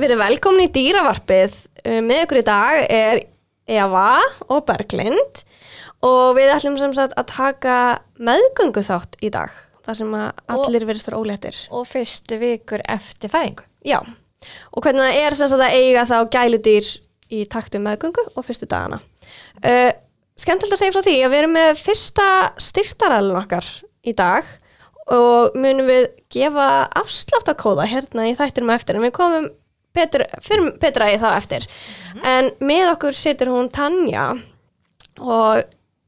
Við erum velkomin í dýravarpið. Uh, Með ykkur í dag er Eva og Berglind og við ætlum sem sagt að taka meðgöngu þátt í dag. Það sem að allir verðist vera óléttir. og fyrstu vikur eftir fæðingu. Já, og hvernig það er sem sagt að eiga þá gæludýr í taktu meðgöngu og fyrstu dagana. Uh, skemmtilegt að segja frá því að við erum með fyrsta styrtarælun okkar í dag og munum við gefa afsláttakóða hérna í þættinum eftir en við komum betur, fyrir betra í það eftir. En með okkur situr hún Tanja og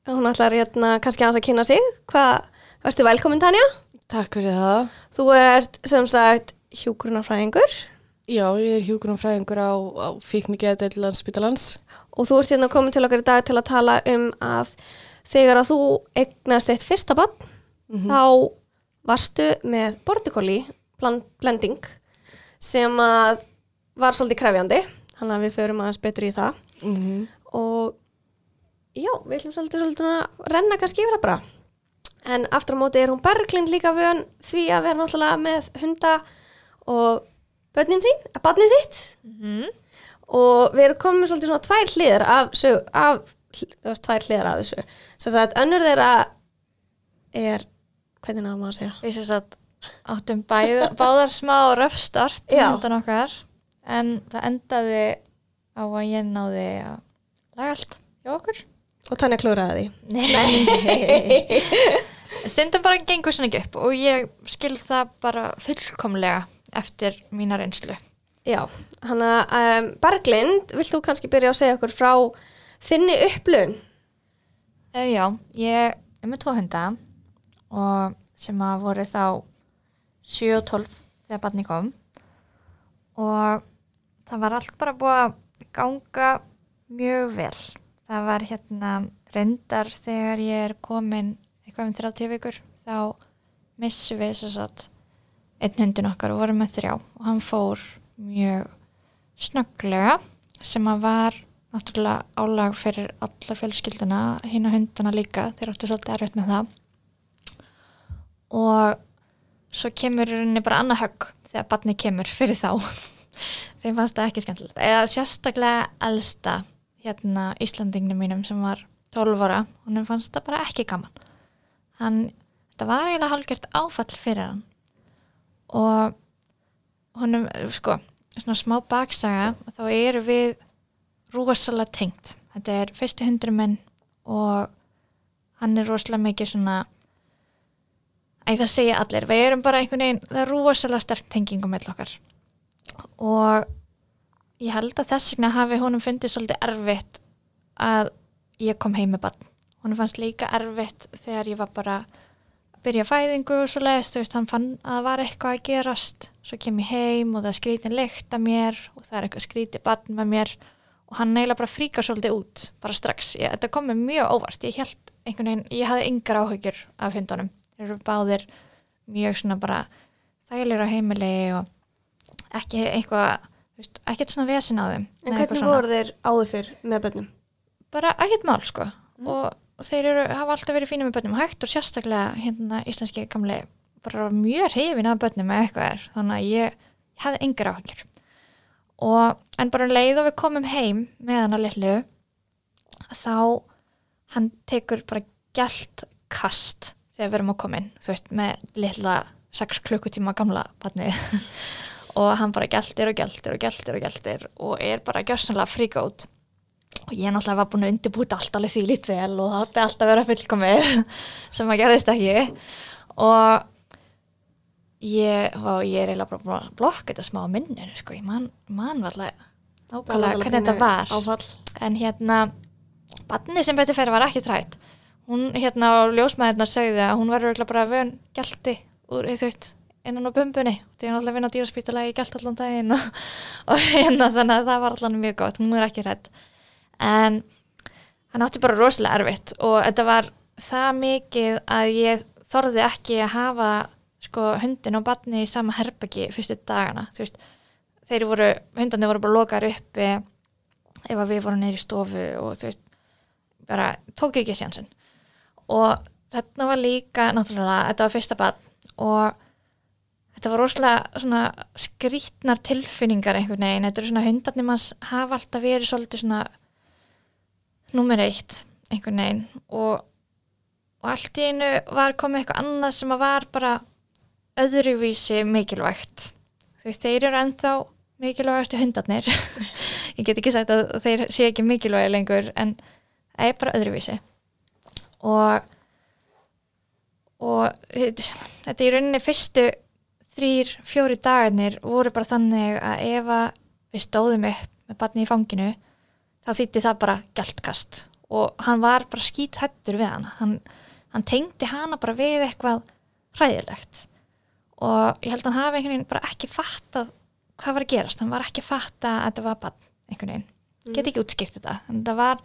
hún ætlar hérna kannski aðeins að kynna sig. Hvað, verður velkomin Tanja? Takk fyrir það. Þú ert sem sagt hjúgrunarfræðingur Já, ég er hjúgrunumfræðingur á, á fíknigeðdeild landsbytalans. og þú ert hérna komin til okkar í dag til að tala um að þegar að þú eignast eitt fyrsta bann þá varstu með bortikóli blending sem að var svolítið krefjandi þannig að við förum aðeins betur í það Mm -hmm. og já, við ætlum svolítið, svolítið að renna kannski yfir það bara en aftur á móti er hún Berglind líka vön því að vera náttúrulega með hunda og börnin sín, að barnin sitt Mm. og við erum komin með svolítið svona tvær hliðar af, af veist, tvær hliðar af þessu sem sagt, önnur þeirra er hvernig náðum að segja Við sem sagt áttum bæð, báðar smá röfstart Já. undan okkar en það endaði á að ég náði að laga allt hjá okkur. og þannig klúraði því. Stundum bara gengur svona ekki upp og ég skil það bara fullkomlega eftir mína reynslu. já, hann að um, Berglind, vilt þú kannski byrja að segja okkur frá þinni upplun Uh, já, ég er með tvo hunda og sem að voru þá 7 og 12 þegar barni kom og það var allt bara búið að ganga mjög vel. Það var hérna reyndar þegar ég er komin eitthvað um 30 vikur þá missum við þess að einn hundin okkar og vorum með þrjá og hann fór mjög snögglega sem að var náttúrulega álag fyrir alla fjölskylduna, hinn og hundana líka þeir áttu svolítið erfitt með það og svo kemur rauninni bara annað högg þegar barni kemur fyrir þá þeim fannst það ekki skemmtilegt. Eða sérstaklega elsta hérna Íslandinginu mínum sem var 12 ára, honum fannst það bara ekki gaman. Hann, þetta var eiginlega hálfgjört áfall fyrir hann. Og honum, sko svona smá baksaga, þá eru við rosalega tengt. Þetta er fyrstu hundru minn og hann er rosalega mikið svona æ, það segja allir, við erum bara einhvern veginn, það er rosalega sterk tengingum með okkar og ég held að þess vegna hafi honum fundið svolítið erfitt að ég kom heim með bann. Honum fannst líka erfitt þegar ég var bara að byrja fæðingu og svo leiðist, þú veist, hann fann að það var eitthvað að gerast, svo kem ég heim og það skrítin lykt að mér og það er eitthvað skrítið bann með mér. Og hann neila bara fríkar svolítið út bara strax, ég, þetta kom mér mjög óvart. Ég held einhvern veginn, ég hafði yngar áhugjur af hundunum, þeir eru báðir mjög svona bara þægilegur á heimili og ekki eitthvað, ekkert svona vesin á þeim en eða hvernig voru þeir áður fyrr með börnum? Bara ekkert mál sko. Og, og þeir eru, hafa alltaf verið fínum með börnum hægt og sérstaklega hérna íslenski gamli bara mjög hrifin af börnum með eitthvað er, þannig að ég, ég hafði yngar áhugjur og en bara um leið og við komum heim með hann að lillu þá hann tekur bara gælt kast þegar við erum að koma inn þú veist, með lilla 6 klukkutíma gamla barnið og hann bara gæltir og gæltir og gæltir og gæltir og er bara gjörsanlega fríka út og ég náttúrulega var búin að undirbúta allt alveg því lít vel og það átti alltaf að vera fullkomið sem að gerðist ekki. Og ég, og ég er eiginlega bara búin að blokka þetta smá minninu sko, ég man, man varlega nákvæmlega hvernig þetta var. áfall. En hérna barni sem betur fyrir var ekki trætt. Hún hérna á ljósmaðurnar sögðu að hún var bara vön gælti úr, þú veist, innan á bumbunni því hún alltaf vinna á dýraspítalagi gælt allan daginn og, og hérna þannig að það var allan mjög gott, hún er ekki hrætt en hann átti bara rosalega erfitt og þetta var það mikið að ég þorði ekki að hafa sko hundin og barni í sama herbyggi fyrstu dagana, veist þeir voru, hundarnir voru bara lokaður uppi ef að við vorum neyri stofu og þú veist, bara tók ekki sjansinn og þarna var líka náttúrulega, þetta var fyrsta barn og þetta var rosalega skrítnar tilfinningar einhvern veginn, þetta eru svona hundarnir manns hafa alltaf verið svolítið svona nummer eitt einhvern veginn. Og, og allt í einu var komið eitthvað annað sem að var bara öðruvísi mikilvægt. Þú veist, þeir eru ennþá mikilvægastu hundarnir. Ég get ekki sagt að þeir sé ekki mikilvægi lengur en það er bara öðruvísi. Og og þetta er í rauninni fyrstu þrýr, fjóri dagarnir voru bara þannig að ef að við stóðum upp með barni í fanginu þá þýtti það bara gæltkast og hann var bara skítrættur við hann. hann hann tengdi hana bara við eitthvað hræðilegt. Og ég held að hann hafi einhvern veginn bara ekki fattað hvað var að gerast, hann var ekki fattað að þetta var barn einhvern veginn, Mm. get ekki útskipt þetta. En það var,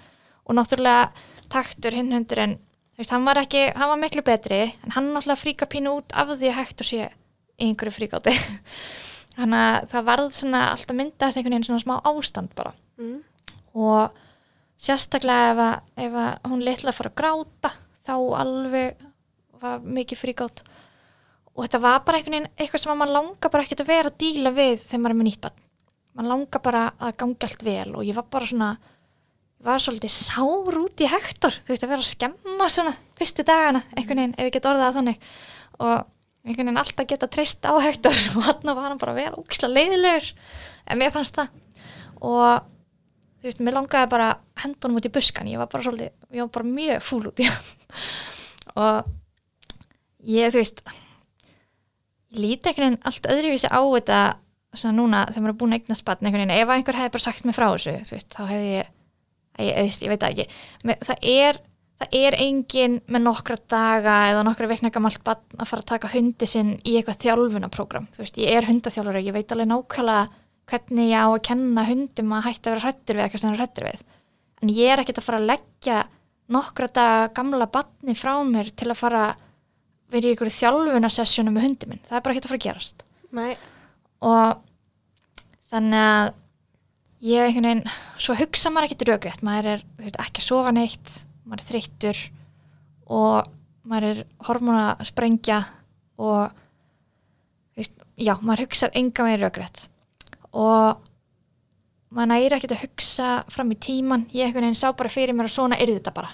og náttúrulega taktur hinn hundur en veist, hann var ekki, hann var miklu betri en hann náttúrulega fríka pínu út af því að hægt og sé í einhverju fríkáti. Þannig að það varð alltaf myndast einhvern veginn svona smá ástand bara. Mm. og sérstaklega ef, að, ef að hún litla fór að gráta þá alveg var mikið fríkátt og þetta var bara einhvern veginn eitthvað sem að maður langar bara ekkert að vera að díla við þegar maður er með nýtt barn. Maður langar bara að gangi allt vel og ég var bara svona ég var svolítið sár út í hektor. Þú veist að vera að skemma svona fyrstu dagana einhvern veginn ef ég get orðað það þannig. Og einhvern veginn alltaf geta treyst á hektor og hann var hann bara að vera úksla leiðilegur en mér fannst það. Og þú veist, mér langaði bara að henda honum út í buskan, ég var bara svolítið, ég var bara mjög fúl út í hann. Og ég, þú veist ég líti einhvern veginn allt öðruvísi á þetta svona núna þegar maður er búin að eignast batn einhvern veginn, ef einhver hefði bara sagt mér frá þessu þú veist, þá hefði ég ég, ég, ég, veit það ekki, það er það er engin með nokkra daga eða nokkra veikna gamalt batn að fara að taka hundi sinn í eitthvað þjálfunaprógram þú veist, ég er hundaþjálfari, ég veit alveg nákvæmlega hvernig ég á að kenna hundum að hætta að vera hrættir við eitthvað sem það er hrættir við. En ég er ekkert að fara að leggja nokkra daga gamla batni frá mér til að fara að vera í einhverju þjálfunasessjónu með hundi minn, það er bara ekkert að fara að gerast. Nei, og þannig að ég einhvern veginn, svo hugsa maður ekkert rökrétt, maður er veit, ekki að sofa neitt, maður er þreyttur og maður er hormóna að sprengja og veist, já, maður hugsa enga veginn rökrétt. Og maður næri ekkert að hugsa fram í tíman, ég einhvern veginn sá bara fyrir mér og svona er þetta bara.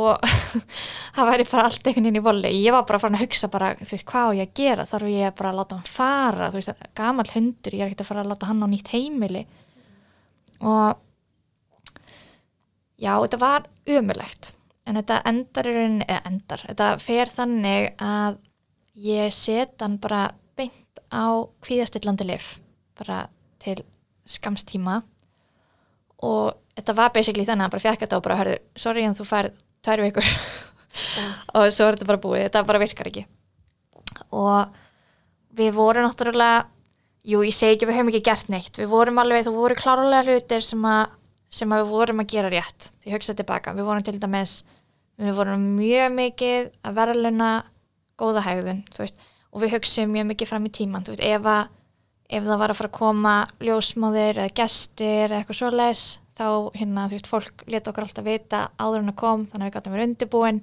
Og það væri bara allt einhvern veginn í voli ég var bara farin að hugsa bara, þú veist, hvað á ég að gera? Þarf ég bara að láta hann fara? Þú veist, gamall hundur, ég er ekkert að fara að láta hann á nýtt heimili. Og já, þetta var umulegt en þetta endar í rauninni, eða endar. Þetta fer þannig að ég set hann bara beint á kvíðastillandi lif bara til skamstíma. Og þetta var basically þannig að hann bara fjekk þetta og bara hörðu, sorry en þú færð tvær vikur. Og svo er þetta bara búið, þetta bara virkar ekki. Og við vorum náttúrulega jú, ég segi ekki við höfum ekki gert neitt. Við vorum alveg, þú voru klárlega hlutir sem að, sem að við vorum að gera rétt því hugsa tilbaka, við vorum til dæmis við vorum mjög mikið að verðluna góða veist, og við hugsaum mjög mikið fram í tíman veist, ef, að, ef það var að fara að koma ljósmáðir eða gestir eða eitthvað svoleiðis þá hérna, veist, fólk leta okkur alltaf vita áður en að kom, þannig að við gáttum verið undirbúin.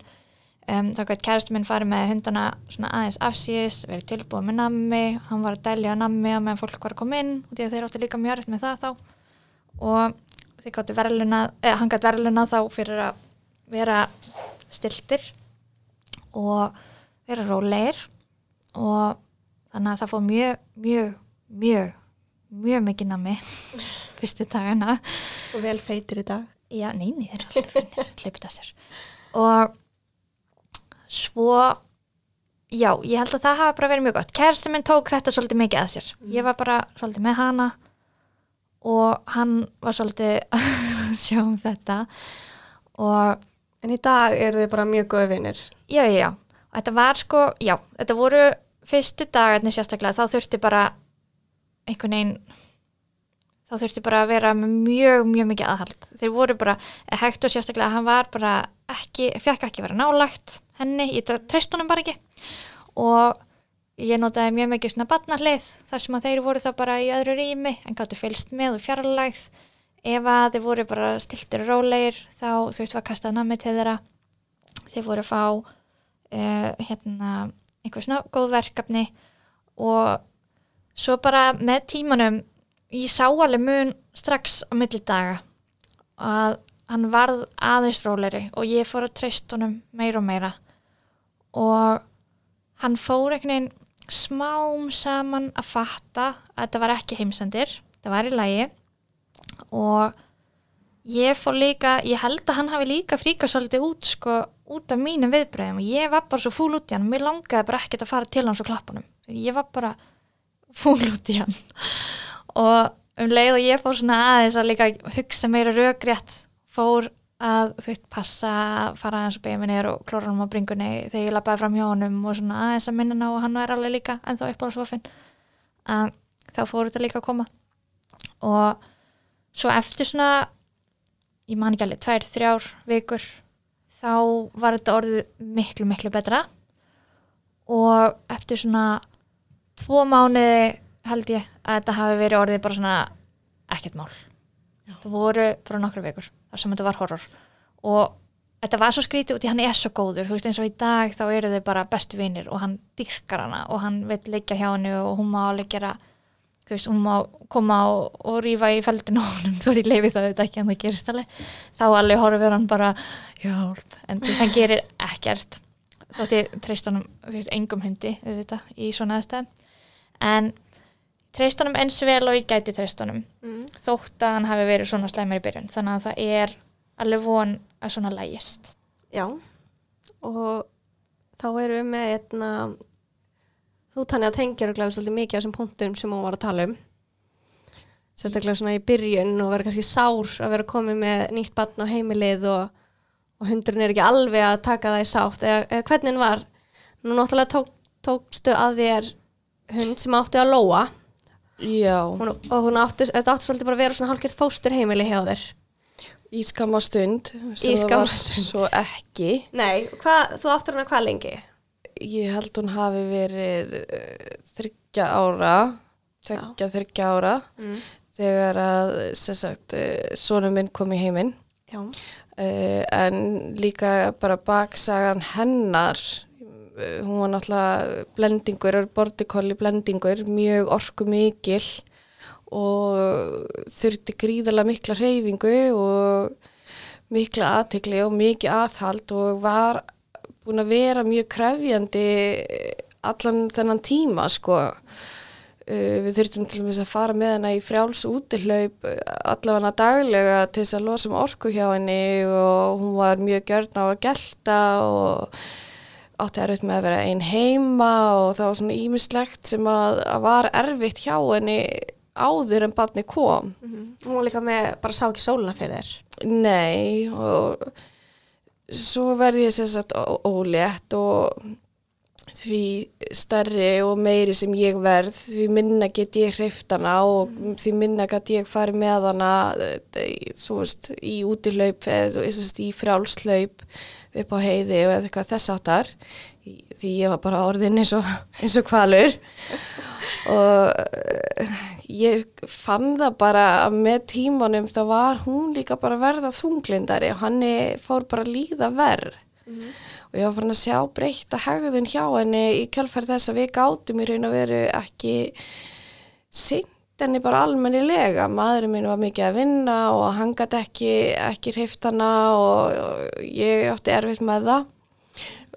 Um, þá gæti kærastu minn farið með hundana aðeins afsýðis, verið tilbúin með nammi hann var að dælja nammi á meðan fólk var að koma inn og því að þeir áttu líka mjög rætt með það þá. Og þeir gáttu verðluna eða hann gæti verðluna þá fyrir að vera stiltir og vera rólegir og þannig að það fór mjög, mjög, mjög mjög mikið nammi fyrstu dagana og vel feitir í dag Já, neini, þeir eru alltaf finnir, hleypit að sér. Og svo, já, ég held að það hafa bara verið mjög gott. Kærasti minn tók þetta svolítið mikið að sér. Ég var bara svolítið með hana og hann var svolítið að sjá um þetta. Og En í dag eru þið bara mjög góði vinnir já, já, já, þetta var sko, já, þetta voru fyrstu dagarnir sérstaklega, þá þurfti bara einhvern veginn þá þurfti bara að vera með mjög, mjög mikið aðhald. Þeir voru bara, Hector sérstaklega, hann var bara ekki, fekk ekki vera nálægt henni, ég treyst honum bara ekki. Og ég notaði mjög mikið svona barnarlið þar sem að þeir voru þá bara í öðru rými en gáttu fylst með og fjarlægð. Ef að þeir voru bara stiltir og rólegir þá þú veist var kastað nammi til þeirra. Þeir voru að fá uh, hérna einhver svona góð verkefni. Og svo bara með tímanum ég sá alveg mun strax á milli daga að hann varð aðeins róleri og ég fór að treyst honum meira og meira. Og hann fór einhvern veginn smám saman að fatta að þetta var ekki heimsendir, þetta var í lagi. Og ég fór líka, ég held að hann hafi líka fríka svolítið út sko út af mínum viðbröðum og ég var bara svo fúl út í hann mér langaði bara ekkert að fara til hans og klappa hann ég var bara fúl út í hann. Og um leið og ég fór svona aðeins að líka hugsa meira raugrétt fór að þú veit passa að fara aðeins og beigja mig niður og klóra hann á bringunni þegar ég lappaði fram hjá honum og svona aðeins að minna ná og hann var alveg líka en þá upp á svofinn að þá fór þetta líka að koma. Og svo eftir svona ég man ekki alveg, tvær, þrjár vikur þá var þetta orðið miklu, miklu betra. Og eftir svona tvo mánuði held ég að þetta hafi verið orðið bara svona ekkert mál. Það voru bara nokkru vikur sem þetta var horror. Og þetta var svo skrítið út í hann er svo góður. Þú veist eins og í dag þá eru þau bara bestu vinir og hann dyrkar hana og hann vil leikja hjá hennu og hún má gera þú veist, hún má koma og, og rífa í feldinu honum þó því leifi það auðvitað ekki en það gerist alveg. Þá alveg horfir hann bara hjálp, en þú veist, hann gerir ekkert. Þótti treyst honum þú veist, engum hundi auðvitað í svona aðstæð en treyst honum eins vel og ég gæti treyst honum. Mm. þótt að hann hafi verið svona slæmur í byrjun. Þannig að það er alveg von að svona lægist. Já, og þá erum við með einna, þú tannig að tengja örugglega svolítið mikið af þessum punktum sem hún var að tala um. Sérstaklega svona í byrjun og vera kannski sár að vera komið með nýtt batn á heimilið og, og hundurinn er ekki alveg að taka það í sátt. Eða, eða hvernig var. Nú náttúrulega tók, tókstu að þér hund sem átti að lóa Já, hún, og hún átti, þetta átti svolítið bara að vera svona hálfgert fóstur heimili hjá þér í skamma stund sem Í það var stund. svo ekki Nei, hvað, þú áttur hana hvað lengi? ég held hún hafi verið uh, þryggja ára tveggja þryggja ára Mm. þegar að sem sagt, uh, sonum minn kom í heiminn Já, uh, en líka bara baksagan hennar hún var náttúrulega blendingur, bordikolli blendingur mjög orku mikil og þurfti gríðarlega mikla reyfingu og mikla aðtekli og mikið aðhald og var búin að vera mjög krefjandi allan þennan tíma sko. Uh, við þurftum til dæmis að fara með hana í frjáls útihlaup uh, allavega daglega til þess að losa um orku hjá henni og hún var mjög gjörn á að gelta og átti erfitt með að vera einn heima og það var svona ímislegt sem að, að var erfitt hjá henni áður en barni kom. hún var líka með, bara sá ekki sóluna fyrir þér? Nei og svo verði ég sem sagt ó- ólétt og því stærri og meiri sem ég verð því minna get ég hreift hana og því minna get ég farið með hana eh, þú veist í útilaup eða þú veist í frjálslaup upp á heiði og eða eitthvað þess áttar því ég var bara orðin eins og, eins og kvalur og eh, ég fann það bara að með tímanum þá var hún líka bara verða þunglindari. Og hann fór bara líða verð og ég var farin að sjá breytta hegðun hjá henni í kjálfæri þess að við gátum í raun og veru ekki sint henni bara almennilega. Maðurinn minn var mikið að vinna og hann gæti ekki, ekki hreift hana og, og ég átti erfitt með það.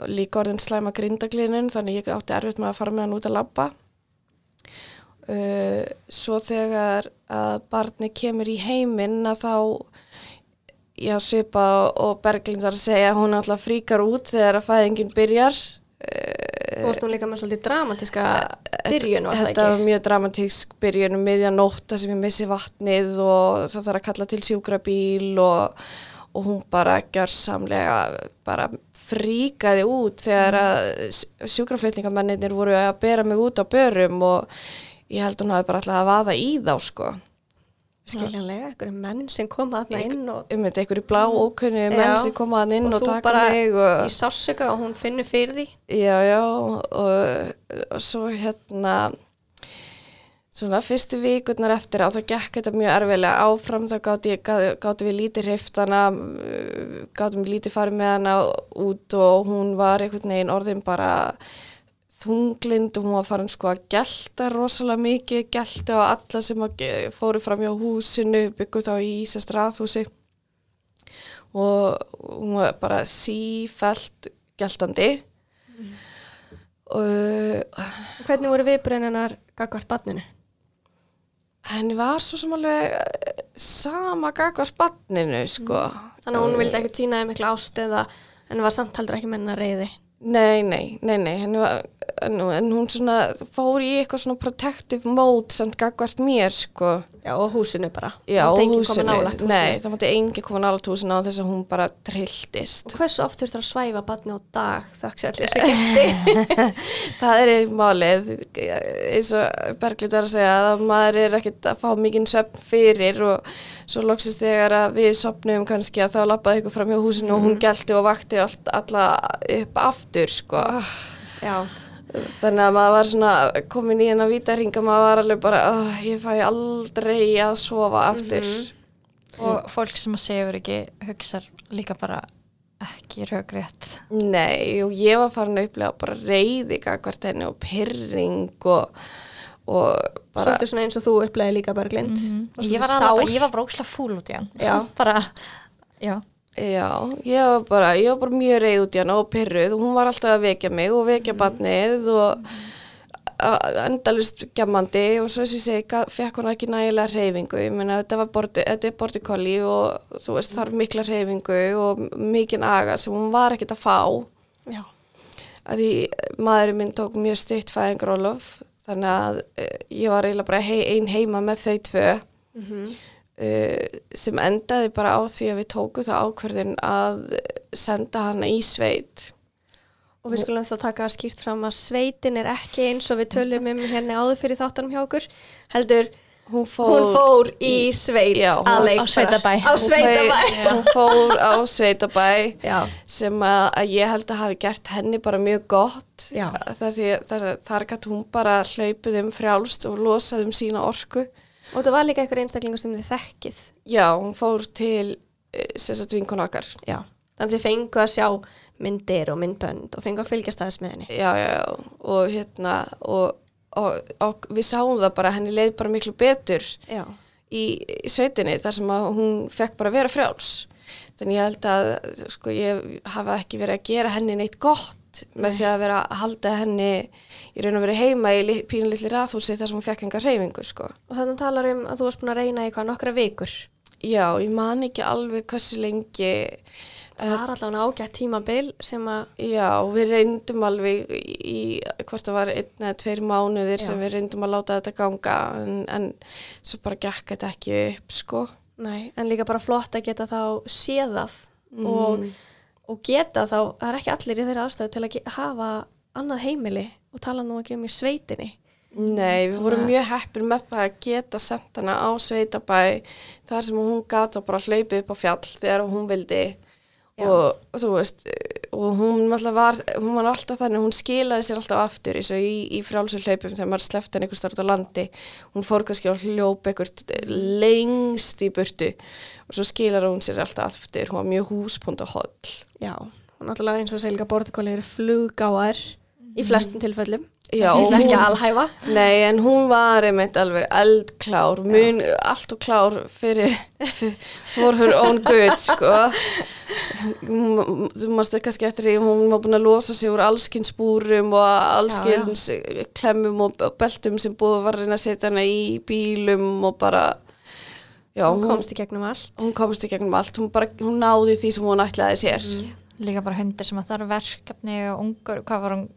Og líka orðin slæma grindaglinun þannig ég átti erfitt með að fara með hann út að labba. Uh, svo þegar að barni kemur í heiminn að þá já, svipa og Berglind var að segja hún alltaf fríkar út þegar að fæðingin byrjar. Uh, Þú varst nú líka með svolítið dramatíska byrjun var það Þetta var ekki? mjög dramatísk byrjun um miðja nótta sem ég missi vatnið og það þarf að kalla til sjúkrabíl og, og hún bara gjörsamlega bara fríkaði út þegar að sjúkraflutningamennir voru að bera mig út á börum og ég held hún hafi bara alltaf að vaða í þá sko. Skiljanlega, einhverju menn sem koma þarna inn og Um þetta einhverju blá ókunni menn sem koma að inn Og og, þú taka bara mig og í sássöka og hún finnur fyrir því? Já, já, og, og svo hérna, svona fyrstu vikurnar eftir á, þá gekk þetta mjög erfilega áfram, þá gátti, gá- gátum við lítið hreiftana, gátum við lítið farið með hana út og hún var einhvern veginn orðin bara þunglind og hún var farin sko að gelta rosalega mikið, gelta á alla sem að fóru fram hjá húsinu, byggu þá í Ísast raðhúsi og hún var bara sífælt geltandi og Hvernig voru viðbröðinnar gagvart barninu? henni var svo sem alveg eh, sama gagvart barninu sko. Þannig að hún vildi ekki týna þeim mikla ást eða en var samt heldur ekki menna reyði. Nei, nei, nei, nei, henni var, en, en hún svona fór í eitthvað svona protective mode samt gagvart mér, sko. Já, og húsinu bara. Já, og húsinu. Nei, það mátti engin koma nálægt húsinu á þess að hún bara trilltist. Og hversu oft þurftur að svæfa barni á dag þakks allir þessu gæsti? það er einn málið, eins og Berglind var að segja að maður er ekkert að fá mikinn svefn fyrir og svo loksist þegar að við sopnum kannski að þá lappaði ykkur fram hjá húsinu og hún gelti og vakti allt, alla upp aftur, sko. Já, Þannig að maður var svona komin í hennar vítaringa, maður var alveg bara, oh, ég fæ aldrei að sofa aftur. og fólk sem að segjur ekki hugsar líka bara ekki raugrétt Nei, og ég var farin að upplega bara reyði hvert henni og pyrring og, svolítið svona eins og þú upplegði líka Berglind. Og ég var, svolítið alveg, sár. ég var brókslega fúl út í hann. Já. bara, já. Já, ég var bara, ég var bara mjög reyð út í hana og pyrruð og hún var alltaf að vekja mig og vekja barnið og endalust gemmandi og svo sem ég segi, fekk hún ekki nægilega reyfingu, ég meina þetta var borti, þetta er borti kolli og þú veist þarf mikla reyfingu og mikinn aga sem hún var ekkert að fá. Já. að því maðurinn minn tók mjög stutt fæðingarólof þannig að uh, ég var eiginlega bara hei, ein heima með þau tvö uh, sem endaði bara á því að við tókum það ákverðin að senda hana í sveit Og við skulum þá taka skýrt fram að sveitin er ekki eins og við tölum um hérna áður fyrir þáttanum hjá okkur. Heldur, hún fór, hún fór í sveit Já, að leik á sveitabæ. Á sveitabæ. hún fór á sveitabæ sem að, að ég held að hafi gert henni bara mjög gott þar, gæti hún bara hlaupið um frjálst og losað um sína orku Og það var líka einhver einstaklingur sem þið þekkið. já, hún fór til eh, sagt vinkun okkar Já. Þannig að þið fengu að sjá myndir og myndbönd og fengu að fylgjast aðeins með henni. já, já, og hérna og, og, og við sáum það bara henni leið bara miklu betur Já. í, sveitinni þar sem að hún fekk bara vera frjáls þannig ég held að sko, ég hafa ekki verið að gera henni neitt gott með því að vera að halda henni í raun og verið heima í li- pínulitli raðhúsi þar sem hún fekk enga reyfingu sko. Og þannig talar um að þú varst búin að reyna í hvað nokkra vikur. já, ég man ekki alveg hversu lengi Það var allavega ágætt tímabil sem að, Já, við reyndum alveg í, hvort það var einn eða tveir mánuðir Já. sem við reyndum að láta þetta ganga en, en svo bara gekk þetta ekki upp sko. nei, en líka bara flott að geta þá séðað og, og geta þá, það er ekki allir í þeirra aðstöðu til að hafa annað heimili og tala nú ekki um í sveitinni. Nei, við vorum mjög heppin með það að geta sendt hana á sveitabæ þar sem hún gata bara hlaupið upp á fjall þegar hún vildi. Og, og þú veist og hún alltaf var, hún var alltaf þannig hún skilaði sér alltaf aftur eins og í, í frjálsum hlaupum þegar maður slefti henni einhver starf á landi. Hún fór kannski að hljópa einhvert lengst í burtu og svo skilar hún sér alltaf aftur. Hún var mjög húspund og holl Já, og náttúrulega eins og segja líka bortikóli eru fluggáar í flestum tilfellum. Já, Ég og ætla ekki hún- alhæfa. Nei, en hún var einmitt alveg eldklár, mun, allt og klár fyrir, for her own good, sko. Hún- Þú mást kannski eftir því, hún var búin að losa sig úr allskins búrum og allskins klemmum og beltum sem búið var að setja hana í bílum og bara, já, Hún hún, komst í gegnum allt. hún komst í gegnum allt, hún bara, hún náði því sem hún ætlaði sér. líka bara hundir sem að það eru verkefni og ungur, hvað var hún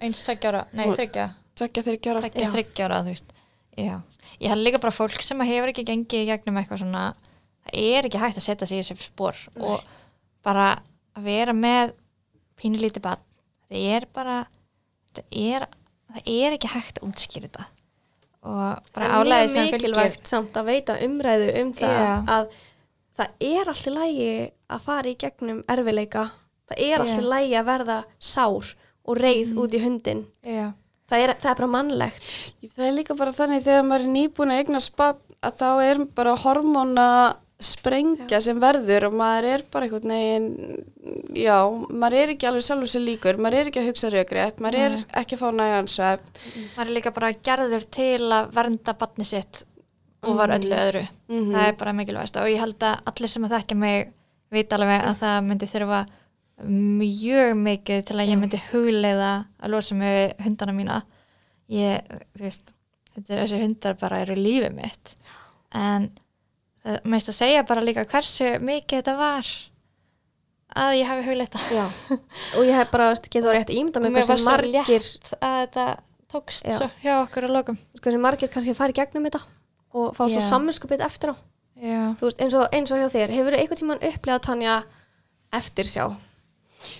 eins tveggjára, nei þryggja ekki Já. þryggjára, þú veist. Já, ég held líka bara fólk sem hefur ekki gengið í gegnum eitthvað svona það er ekki hægt að setja sig í þessi spór og bara að vera með pínulítið bann það er bara það er, það er ekki hægt að útskýra þetta. Og bara Það álæði mjög sem fylgir mikilvægt samt að veita umræðu um það Já. að það er allt í lægi að fara í gegnum erfileika það er í Já. lægi að verða sár og reið út í hundin já, það er, það er bara mannlegt. Það er líka bara þannig þegar maður er nýbúin að eigna spatt að þá er bara hormóna sprengja sem verður og maður er bara einhvern veginn, já, maður er ekki alveg sjálfur sér líkur, maður er ekki að hugsa raugrétt, maður er ekki að fá nægan svefn. maður er líka bara gerður til að vernda barni sitt og var öllu öðru. Mhm. það er bara mikilvægast og ég held að allir sem að þekkja mig vita alveg að það myndi þurfa mjög mikið til að ég myndi hugleiða að losa mig við hundana mína ég, þú veist þetta er þessi hundar bara eru lífið mitt en það meist að segja bara líka hversu mikið þetta var að ég hafi Já, og ég hef bara, veist, getur rétt ímda með hversu margir, að þetta tókst Já. svo hjá okkur að lokum hversu margir kannski fara í gegnum þetta og fá svo Já. samminskupið eftir á. Veist, eins og, eins og hjá þér, hefur þú einhvern tímann upplegað Tanja eftir sjá?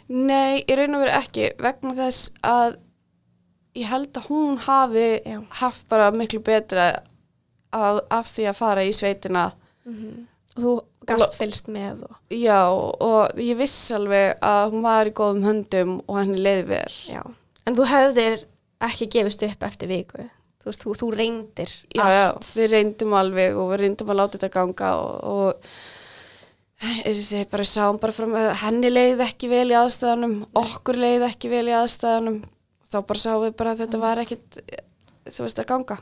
Nei, ég raun og veru ekki vegna þess að ég held að hún hafi Já. haft bara miklu betra af, af því að fara í sveitina Og þú gast fylgst með og, já og ég viss alveg að hún var í góðum höndum og henni leiði vel já. En þú hefðir ekki gefist upp eftir viku. Þú þú, þú reyndir já, já, allt. við reyndum alveg og við reyndum að láta þetta ganga og, og sé bara sáum bara fram að henni leiði ekki vel í aðstæðanum okkur leiði ekki vel í aðstæðanum þá bara sáum við bara að þetta var ekkit þú veist að ganga.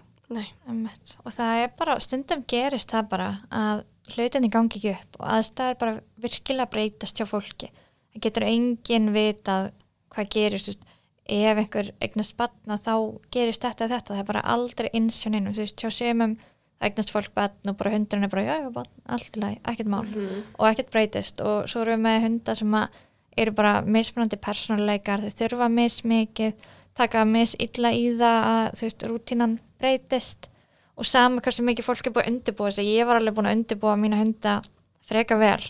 Og það er bara, stundum gerist það bara að hlutinni gangi ekki upp og aðstæður bara virkilega breytast hjá fólki. Það getur enginn vitað hvað gerist ef einhver eignast batna þá gerist þetta þetta. Það er bara aldrei neinum þú veist, hjá sömum það eignast fólk batn og bara hundurinn er bara, já, já, batn, allt í lagi, ekkert mál. Og ekkert breytist. Og svo erum við með hunda sem að eru bara mismunandi persónuleikar, þau þurfa mismikið taka misilla í það að þú veist, rútínan breytist. Og sama hversu mikið fólk er búið að undirbúa sig. Ég var alveg búin að undirbúa mína hunda freka vel.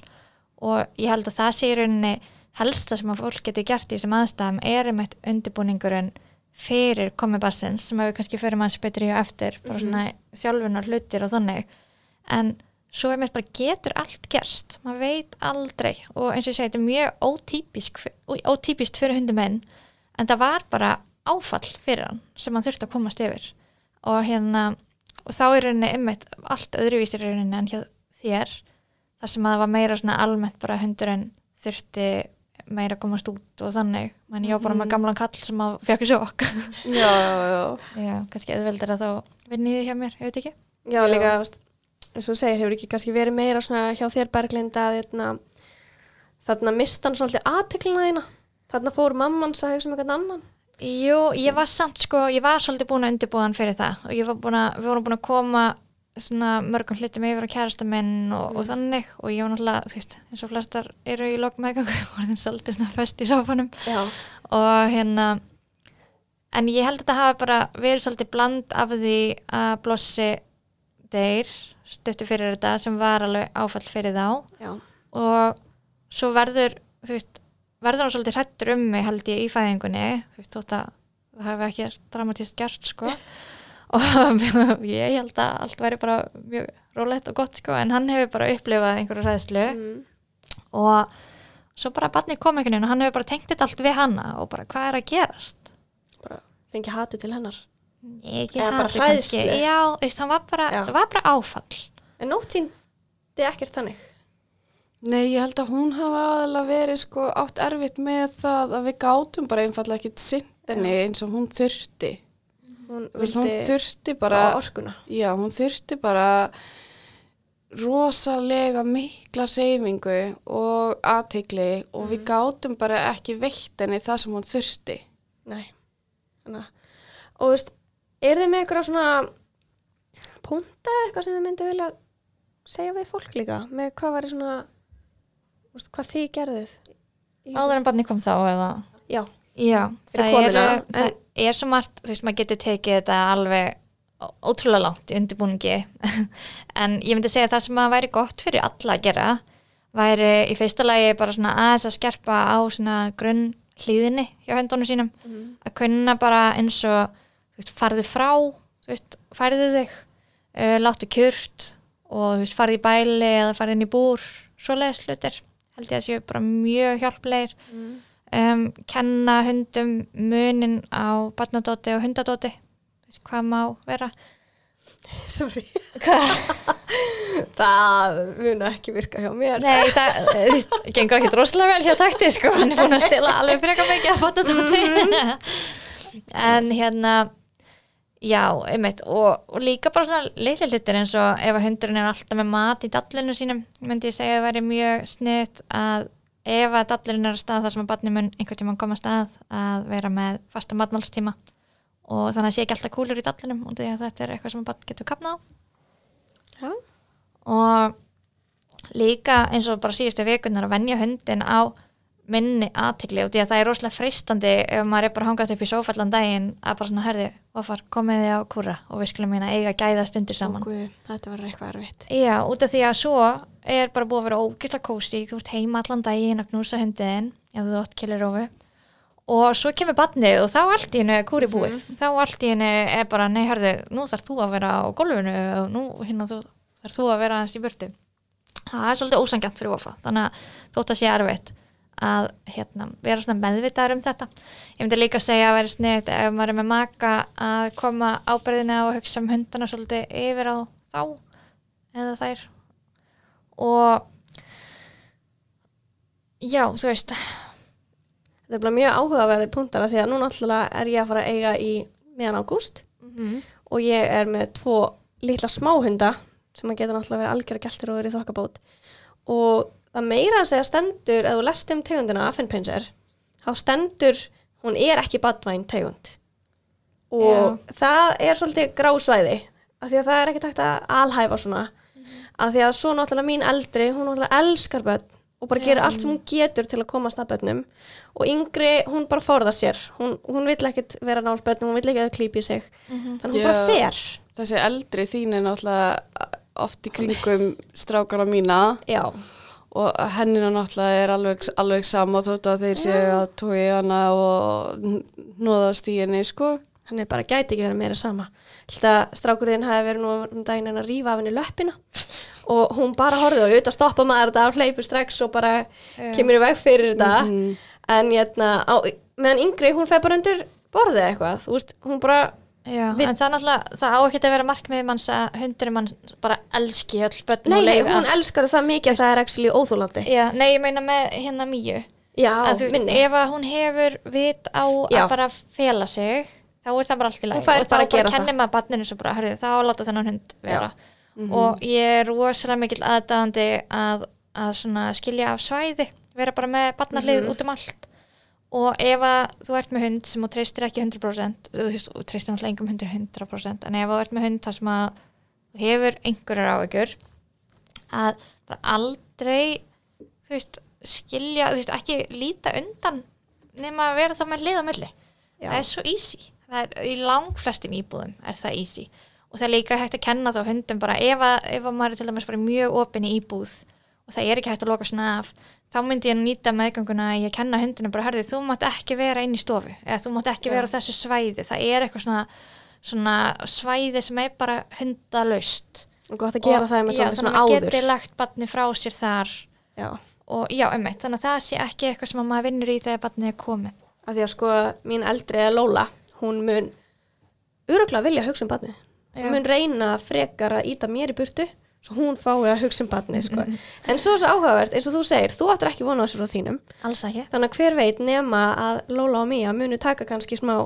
Og ég held að það sé í rauninni helsta sem að fólk getur gert í þessum aðstæðum er um eitt undirbúningurinn fyrir komi barsins sem við kannski fyrir maður betur í og eftir bara svona þjálfunar hlutir og þannig. En svo er mér bara getur allt gerst. Maður veit aldrei og eins og ég segi þetta er mjög ótípisk, ótípist fyrir hundumenn en það var bara áfall fyrir hann sem hann þurfti að komast yfir. Og hérna og þá er rauninni ymmit allt öðruvísir rauninni en hjá þér þar sem að það var meira svona almennt bara hundurinn þurfti meira að komast út og þannig menn ég var bara með gamlan kall sem að fekk sjokk. Já, já, já. Já, kannski eðveldur að þá vinniði hjá mér, ég veit ekki. Já, líka, veist, eins og þú segir, hefur ekki kannski verið meira svona hjá þér Berglind að þarna, þarna mista hann svolítið aðteklina þína. Þarna fór mamman að hugsa um eitthvað annan. Jú, ég var samt sko, ég var svolítið búin að undirbúa hann fyrir það og ég var búin að, við vorum búin að koma svona mörgum hlutum yfir á kærasta minn og, og þannig. Og ég var náttúrulega, þú veist, eins og flestar eru í lok meðgangu og er svolítið svona föst í sáfanum Já. og hérna en ég held að þetta hafi bara verið svolítið bland af því að blossi deyr stöttu fyrir þetta sem var alveg áfall fyrir þá. Já. og svo verður þú veist, verður hann svolítið hrættur um mig held ég í fæðingunni þú veist, þótt að það hefði ekki dramatíst gert sko og ég held að allt væri bara mjög rólegt og gott sko en hann hefur bara upplifað einhverju ræðslu Mm. og svo bara barnið kom einhvern veginn og hann hefur bara tengt þetta allt við hanna og bara hvað er að gerast Bara fengi hatu til hennar. Ekki hati kannski. já, veist, hann var bara, Já. það var bara áfall En nótt síndi ekkert þannig. Nei, ég held að hún hafa aðalega verið sko átt erfitt með það að við gátum bara einfallega ekkit sint henni eins og hún þurfti. Hún Þú veist, Hún þurfti bara, já, hún þurfti bara rosalega mikla reyfingu og aðtegli og við gátum bara ekki veitt henni það sem hún þurfti. Nei. Þannig og þú veist, er þið með eitthvað svona punta eða eitthvað sem þið myndi vilja segja við fólk líka? Með hvað var svona, þú veist, hvað þið gerðuð? Í- áður en barnið kom þá eða Já. Já, það, en- það er svo margt, þú veist, maður getur tekið þetta alveg ótrúlega langt í undirbúningi. En ég myndi segja að það sem að væri gott fyrir alla að gera væri í fyrsta lagi bara svona aðeins að skerpa á svona grunn hlýðinni hjá höndunum sínum. Að kunna bara eins og veist, farðu frá, veist, færðu þig uh, láttu kjurt og veist, farðu í bæli eða farðu inn í búr svoleiðis hlutir. Held ég að séu bara mjög hjálplegir um, kenna hundum munin á barnadóti og hundadóti. Hvað má vera? Sorry. það mun ekki virka hjá mér. Nei, það gengur ekki rosalega vel hjá takti sko, hann er búin að stila alveg frekar mikið að fatta þetta en hérna já, einmitt. Og, og líka bara svona litli hlutir eins og ef að hundurinn er alltaf með mat í dallinu sínum myndi ég segja að væri mjög sniðt að ef að dallinu er að stað þar sem að barni mun einhvern tímann koma að stað að vera með fasta matmálstíma. Og þannig að sé ekki alltaf kúlur í dallinum og því að þetta er eitthvað sem að barn getur kapna á. Já. og líka eins og bara síðustu vikunar að venja hundin á minni aðtikli og því að það er rosalega freistandi ef maður er bara hangað upp í sófallan daginn að bara svona herði, ofar, komið þið á kúra og við skulum meina eiga gæða stundir saman Guð, þetta var eitthvað erfitt. Já, út af því að svo er bara búið að vera ógætla kósi, þú ert heima allan daginn að knúsa hundin ef þú átt kilirófi og svo kemur badnið og þá allt í hennu er kúri búið. Þá allt í hennu er bara, nei, herðu nú þarf þú að vera á gólfinu og nú hérna þarf þú að vera aðeins í burtu. Það er svolítið ósangjant fyrir ofa þannig að þótt að sé erfitt að hérna, vera svona meðvitaður um þetta. Ég myndi líka að segja að vera sniðt ef maður er með maka að koma ábyrðina og hugsa um hundana svolítið yfir á þá eða þær og já, þú veist þetta er bara mjög áhugaverði punktara því að nú náttúrulega er ég að fara að eiga í meðan ágúst. Mm og ég er með tvo litla smáhunda sem að geta náttúrulega verið algjörða gæltir og verið þokkabót. Og það meira að segja stendur ef þú lest um tegundina Affenpinser þá stendur, hún er ekki badvæn tegund. Og það er svolítið grásvæði af því að það er ekki takt að alhæfa svona af því að svo náttúrulega mín eldri hún náttúrulega elskar börn og bara gerir allt sem hún getur til að komast að börnum. Og yngri, hún bara fórða sér. Hún, hún vill ekkit vera nált börnum hún vill ekki að þau klípi sig. Þannig hún bara Já. fer. Þessi eldri þín er náttúrulega oft í kringum strákara mína. Já, og hennina náttúrulega er alveg, alveg sama þótt að þeir séu að tói hana og nóðast í henni, sko. hann er bara gæti ekki verið meira sama Þetta strákurinn hafi verið nú um daginn að rífa af henni löppina og hún bara horfði og auðvitað stoppa maður þetta og hleypur strax og bara kemur í veg fyrir þetta. En hérna, á, meðan yngri hún fer bara undir borðið eitthvað þú veist, hún bara Já, en það er náttúrulega, það á ekki að vera markmið manns að hundurinn manns bara elski öll börn nei, og nei, leyfi hún elskar það mikið að það er actually óþólandi Já, nei, ég meina með hérna mýju já, að minni. ef að hún hefur vit á Já. að bara fela sig þá er það bara allt í Hún fær og þá bara kennir maður barninu svo bara, hörðu, þá láta þennan hund vera. Og ég er rosalega mikill aðdáðandi að, að svona skilja af svæði vera bara með barnarlið Mhm. út um allt. Og ef að þú ert með hund sem þú treystir ekki 100% þú veist, þú treystir náttúrulega engum hundur 100% en ef þú ert með hund þar sem að þú hefur einhverjar á ykkur að bara aldrei þú veist, skilja þú veist, ekki líta undan nema að vera þá með lið á milli. Já. það er svo easy er, í langflestum íbúðum er það easy. Og það er líka hægt að kenna þá hundum bara ef að, ef að maður er til dæmis bara mjög opinn í íbúð og það er ekki hægt að loka svona af þá myndi ég nýta meðgönguna að ég kenna hundinu bara hörðu þú mátt ekki vera inn í stofu eða þú mátt ekki vera á þessu svæði. Það er eitthvað svona, svona svæði sem er bara hundalaust. Og gott að gera Og- það með já, svona þannig að maður áður. geti lagt barni frá sér þar. Já, og já, emmitt, þannig að það sé ekki eitthvað sem að maður vinnur í þegar barnið er komið. Af því að sko mín eldri eða Lóla, hún mun öruglega vilja hugsa um barnið. Hún mun reyna frekar að íta mér í burtu svo hún fái að hugsa um barnið sko. en svo er svo áhugavert, eins og þú segir þú áttur ekki vona þessu frá þínum. Þannig að hver veit nema að Lóla og Mía munu taka kannski smá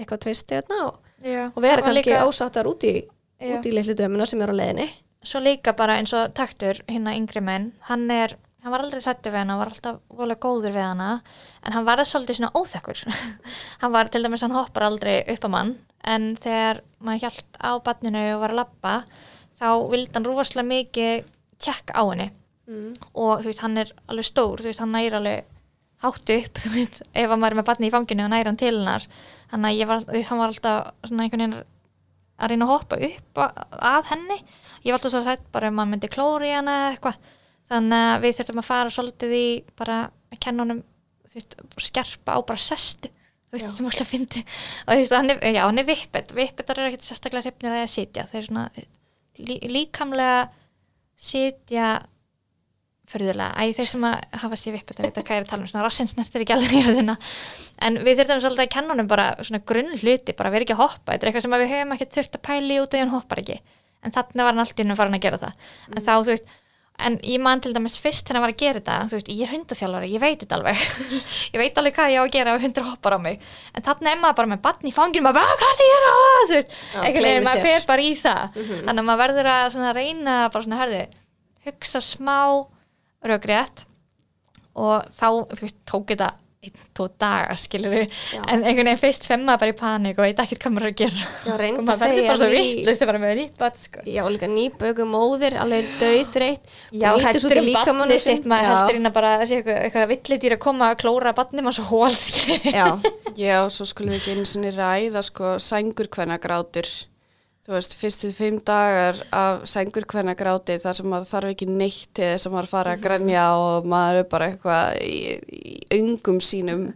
eitthvað þarna og, já, og vera það kannski líka, ásáttar út í, í litlu dömuna sem er á leiðinni. Svo líka bara eins og taktur hérna yngri menn, hann er hann var aldrei hrættu við hana, hann var alltaf volega góður við hana, en hann var svolítið svona óþekkur. Hann var til dæmis, hann hoppar aldrei upp á mann en þegar maður hjælt á barninu og var að labba, þá vildi hann rúfarslega mikið tjekk á henni. Mm. og þú veist, hann er alveg stór, þú veist, hann næri alveg hátt upp, þú veist, ef að maður er með barni í fanginu og næri hann til hennar. Þannig að var, þú veist, hann var alltaf svona einhvern veginn að reyna að hoppa upp að, að henni. Ég var alltaf svo hrætt bara ef maður myndi klóri hana eða eitthvað þannig að við þurftum að fara svolítið í bara að kenna honum veist, skerpa á bara sestu þú veist, sem alltaf fyndi og þú veist, hann er, já, hann er vippet. Vippetar eru ekkert sérstaklega hrifnir að að sitja. Þeir svona lí, líkamlega sitja fyrðulega, æ, þeir sem að hafa sér vippet að vita hvað er að tala um, svona rassinsnert er ekki alveg í jörðina, en við þurftum svolítið að kenna honum bara svona grunn hluti, bara vera ekki að hoppa. Þetta er eitthvað sem að við höfum ekki þurft að pæli út að hann hoppar ekki. En þannig var hann alltaf innum farin að gera það. En þá, þú veist, en ég man til dæmis fyrst þegar hann var að gera þetta, þú veist, ég er hundaþjálfari ég veit þetta alveg, ég veit alveg hvað ég á að gera ef hundur hoppar á mig, en þannig er maður bara með batn í fanginu, maður bara, hvað er ég að gera? Þú veist, gleymi veginn, maður fer bara í það. Þannig að maður verður að svona reyna bara svona, herðu, hugsa smá röggrétt og þá, þú veist, tók þetta einn, tvo daga, skilur Já. en einhvern veginn fyrst fem maður bara í panik og veit ekkert hvað maður er að gera. Já, og að maður verður bara svo ný- vittlust bara með nýtt bat sko. Já, líka nýböku móðir, alveg döðþreytt Já, hættur um batni sitt maður heldur inn að bara sé eitthvað, eitthvað villidýr að koma að klóra batni maður svo hól skilur Já, Já, svo skulum við ekki einu sinni ræða sko sængurkvenna grátur þú veist, fyrstu fimm dagar af sængurkvenna gráti þar sem maður þarf ekki neitt til þess að maður fara að grænja og maður er bara eitthvað í, í öngum sínum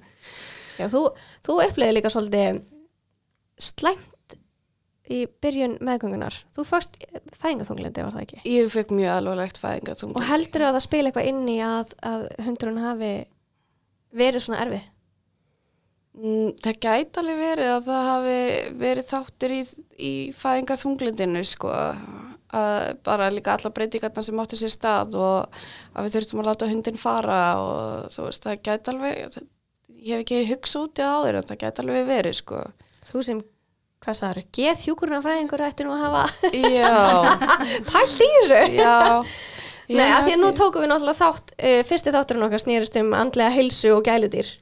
Já, þú, þú uppleiði líka svolítið slæmt í byrjun meðgöngunar. Þú fórst fæðingaþunglindi, var það ekki? Ég fekk mjög alvarlegt fæðingaþung Og heldur að það spila eitthvað inn í að, að hundurinn hafi verið svona erfið? Mm, Það gæti alveg verið að það hafi verið þáttur í, í fæðingarþunglindinu sko. Að bara líka alla breytingarna sem áttu sér stað og að við þurftum að láta hundin fara og þú veist það gæti alveg ég hef ekki hugsað út í það áður en það gæti alveg verið sko. Þú sem, hvað sagður, geð hjúkurunarfræðingur ætti nú að hafa Já, pælt í þessu? já. Nei, að því að nú tókum við náttúrulega þátt, uh, fyrsti þátturinn okkar snýrist um andlega heilsu og gæludýr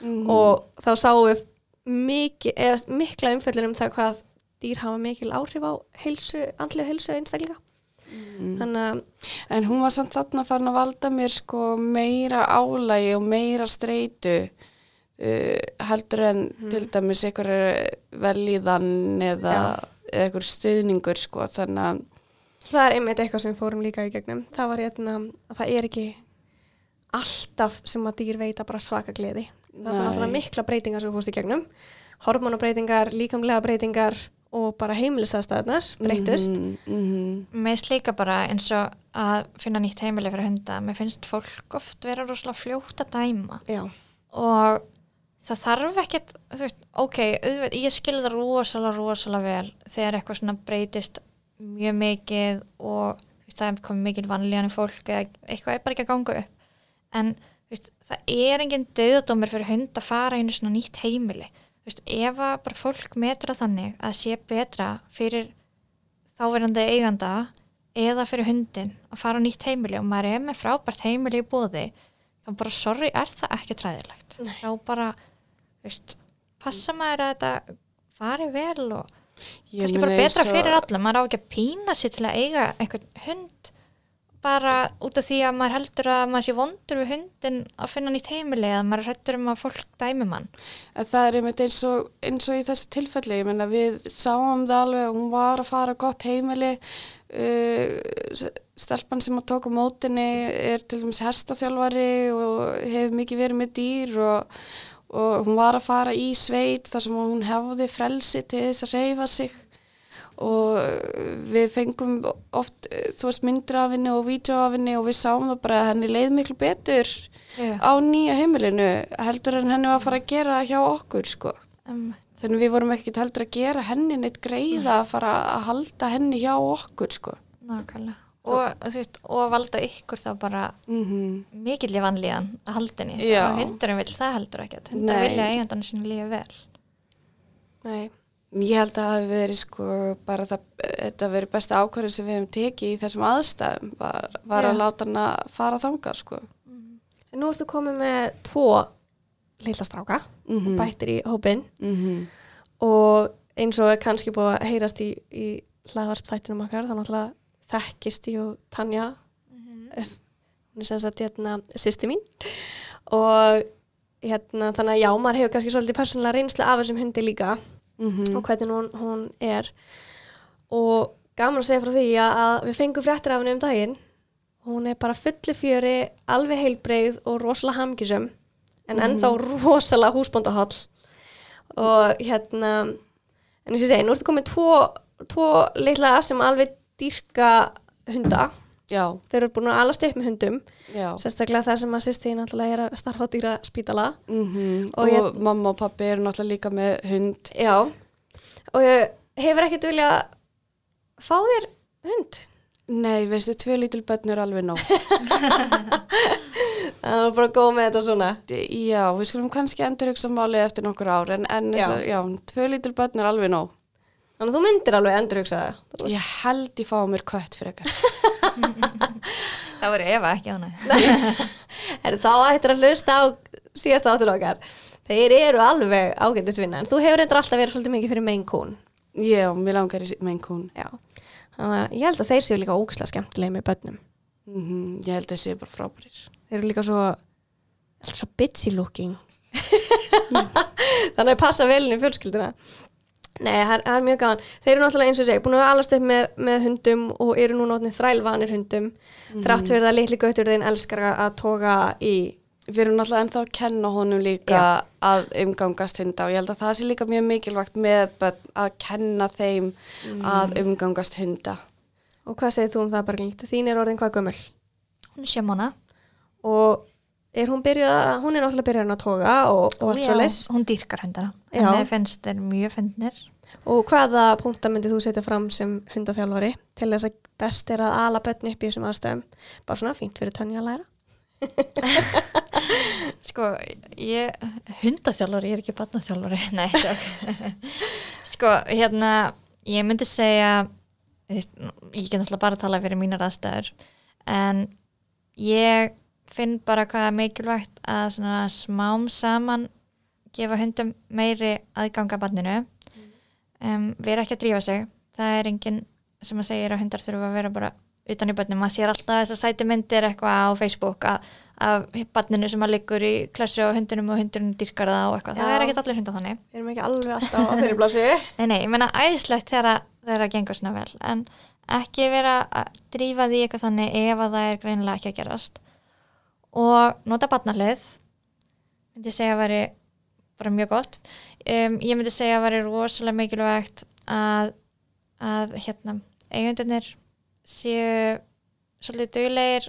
Mhm. og þá sáum við mikið, eða, mikla umfjöllun um það hvað dýr hafa mikil áhrif á heilsu, andlega heilsu einstaklinga. Að, En hún var samt þarna farin að valda mér sko meira álægi og meira streitu uh, heldur en til dæmis einhver velíðan eða, eða einhver stuðningur sko þannig að það er einmitt eitthvað sem við fórum líka í gegnum. Það var hérna að það er ekki alltaf sem að dýr veita bara svaka gleði. Það er náttúrulega mikla breytingar sem við fórst í gegnum. Hormonabreitingar, líkamlega breytingar og bara heimilisaðstæðnar breytust. Mhm, mhm. Mér finnst líka bara eins og að finna nýtt heimili fyrir hunda mér finnst fólk oft vera rosalega fljótt að dæma Já. og það þarf ekkert þú veist, ok, ég skil það rosalega, rosalega vel þegar eitthvað svona breytist mjög mikið og það er komið mikið vanlíðan í fólk eða eitthvað er bara ekki að ganga upp en veist, það er engin döðadómur fyrir hund að fara einu svona nýtt heimili. Veist, ef að bara fólk metra þannig að sé betra fyrir þáverandi eiganda eða fyrir hundin að fara á nýtt heimili og maður er með frábært heimili í bóði þá bara sorry er það ekki træðilegt? Nei. þá bara veist, passa maður að þetta fari vel og Ég kannski bara betra fyrir alla. Maður á ekki að pína sér til að eiga einhvern hund bara út af því að maður heldur að maður sé vondur við hundin að finna nýtt heimili eða maður hrættur um að fólk dæmi mann En það er einmitt eins og, eins og í þessu tilfelli, ég menna við sáum það alveg að hún var að fara gott heimili, uh, stelpan sem að tóka mótinni er til dæmis hestaþjálfari og hefur mikið verið með dýr og, og hún var að fara í sveit þar sem hún hefði frelsi til þess að reyfa sig og við fengum oft, uh, þú veist, myndir af henni og vídeo af henni og við sáum það bara að henni leið miklu betur Já. á nýja heimilinu heldur en henni var að fara að gera hjá okkur sko. um, Þannig við vorum ekkert heldur að gera henni neitt greiða að fara að halda henni hjá okkur sko. nákvæmlega og, veist, og valda ykkur þá bara Mm mikill í vanlíðan að Já. og hundurum vil það heldur ekkert hundar Nei. vilja eigandarnu sinni lífa vel Nei. Ég held að það hafi verið sko bara það, þetta verið besta ákvörðin sem við hefum tekið í þessum aðstæðum var, var að láta hann að fara þangað sko. En nú ertu komið með tvo litla stráka Mm og bættir í hópinn. -hmm. og eins og er kannski búið að heyrast í, í hlaðvarpþættinum okkar þannig að þekkist ég og Tanja. Eh, hún er sem sagt hérna sýsti mín. Og hérna þannig að já, maður hefur kannski svolítið persónulega reynslu af þessum hundi líka Mm og hvernig hún, hún er. Og gaman að segja frá því að, að við fengum fréttir af henni um daginn. Hún er bara fullu fjöri alveg heilbreið og rosalega hamgisum en ennþá rosalega húsbóndahall og hérna en og ég segi, nú ertu komið tvo, tvo litla sem alveg dýrka hunda Já, þeir eru búin að alast upp með hundum já. sérstaklega það sem að sýsti náttúrulega er að starfa á dýra spítala Mm Og Og, ég- mamma og pappi eru náttúrulega líka með hund. Já, og hefur ekkert viljað fá þér hund Nei, veistu, tvö lítil börn er alveg nóg. það var bara góð með þetta svona Já, við skulum kannski endur hugsa málið eftir nokkur ár, en, en tvö lítil börn er alveg nóg. þannig að þú myndir alveg endur hugsa það Ég held ég fá mér kött frekar. Það voru Eva ekki ánæg. Herru, þá ættir að hlusta á síðasta áttur okkar. Þeir eru alveg ágættisvinna en þú hefur reyndar alltaf verið svolítið mikið fyrir Maine Coon. Já, mér langar í mein kún. já. Þannig að ég held að þeir séu líka ógæslega skemmtilega með börnum. Mm ég held að það sé bara frábærir. þeir eru líka svo alltaf svo bitchy looking. Þannig að passa vel inn í fjölskylduna Nei, það er, það er mjög gaman. Þeir eru náttúrulega eins og segi, búin að alast upp með, með hundum og eru nú náttúrulega þrælvanir hundum. Þrátt fyrir það litli gautur þinn elskar að toga í Við erum náttúrulega ennþá að kenna honum líka að umgangast hunda og ég held að það sé líka mjög mikilvægt með börn að kenna þeim að umgangast hunda. Og hvað segir þú um það, Berglind? Þín er orðin hvað gömul? Hún er sjö mánu. Og er hún byrjuð að, hún er náttúrulega byrjuð að toga og, og allt svo leys. Hún dýrkar hundana. Já. Henni finnst þeir mjög fyndnir. Og hvaða punkta myndið þú setja fram sem hundaþjálfari til þess að best er að ala börn upp í þessum aðstæðum? Bara svona fínt fyrir tönni að læra. Sko, ég, hundaþjálfari, ég er ekki barnaþjálfari, nei, sko, hérna, ég myndi segja, ég get alltaf bara að tala fyrir mínar aðstæður, en ég finn bara hvað er mikilvægt að svona smám saman gefa hundum meiri aðganga barninu, um, vera ekki að drífa sig, það er enginn sem að segja að hundar þurfa að vera bara utan í börnum, maður sér alltaf þess að sæti myndir eitthvað á Facebook að af barninu sem að liggur í klassu á hundunum og hundunum dyrkar það og eitthvað, það Já. er ekkert allir hundar þannig. Við erum ekki alveg alltaf á þeirri blási. nei, nei, ég meina æðislegt þegar að- þegar það gengur svona vel, en ekki vera að drífa því eitthvað þannig ef að það er greinilega ekki að gerast. Og nota barnalið myndi segja að veri bara mjög gott. Um, ég myndi segja að veri rosalega mikilvægt að, að hérna, eigundunir séu svolítið duglegir.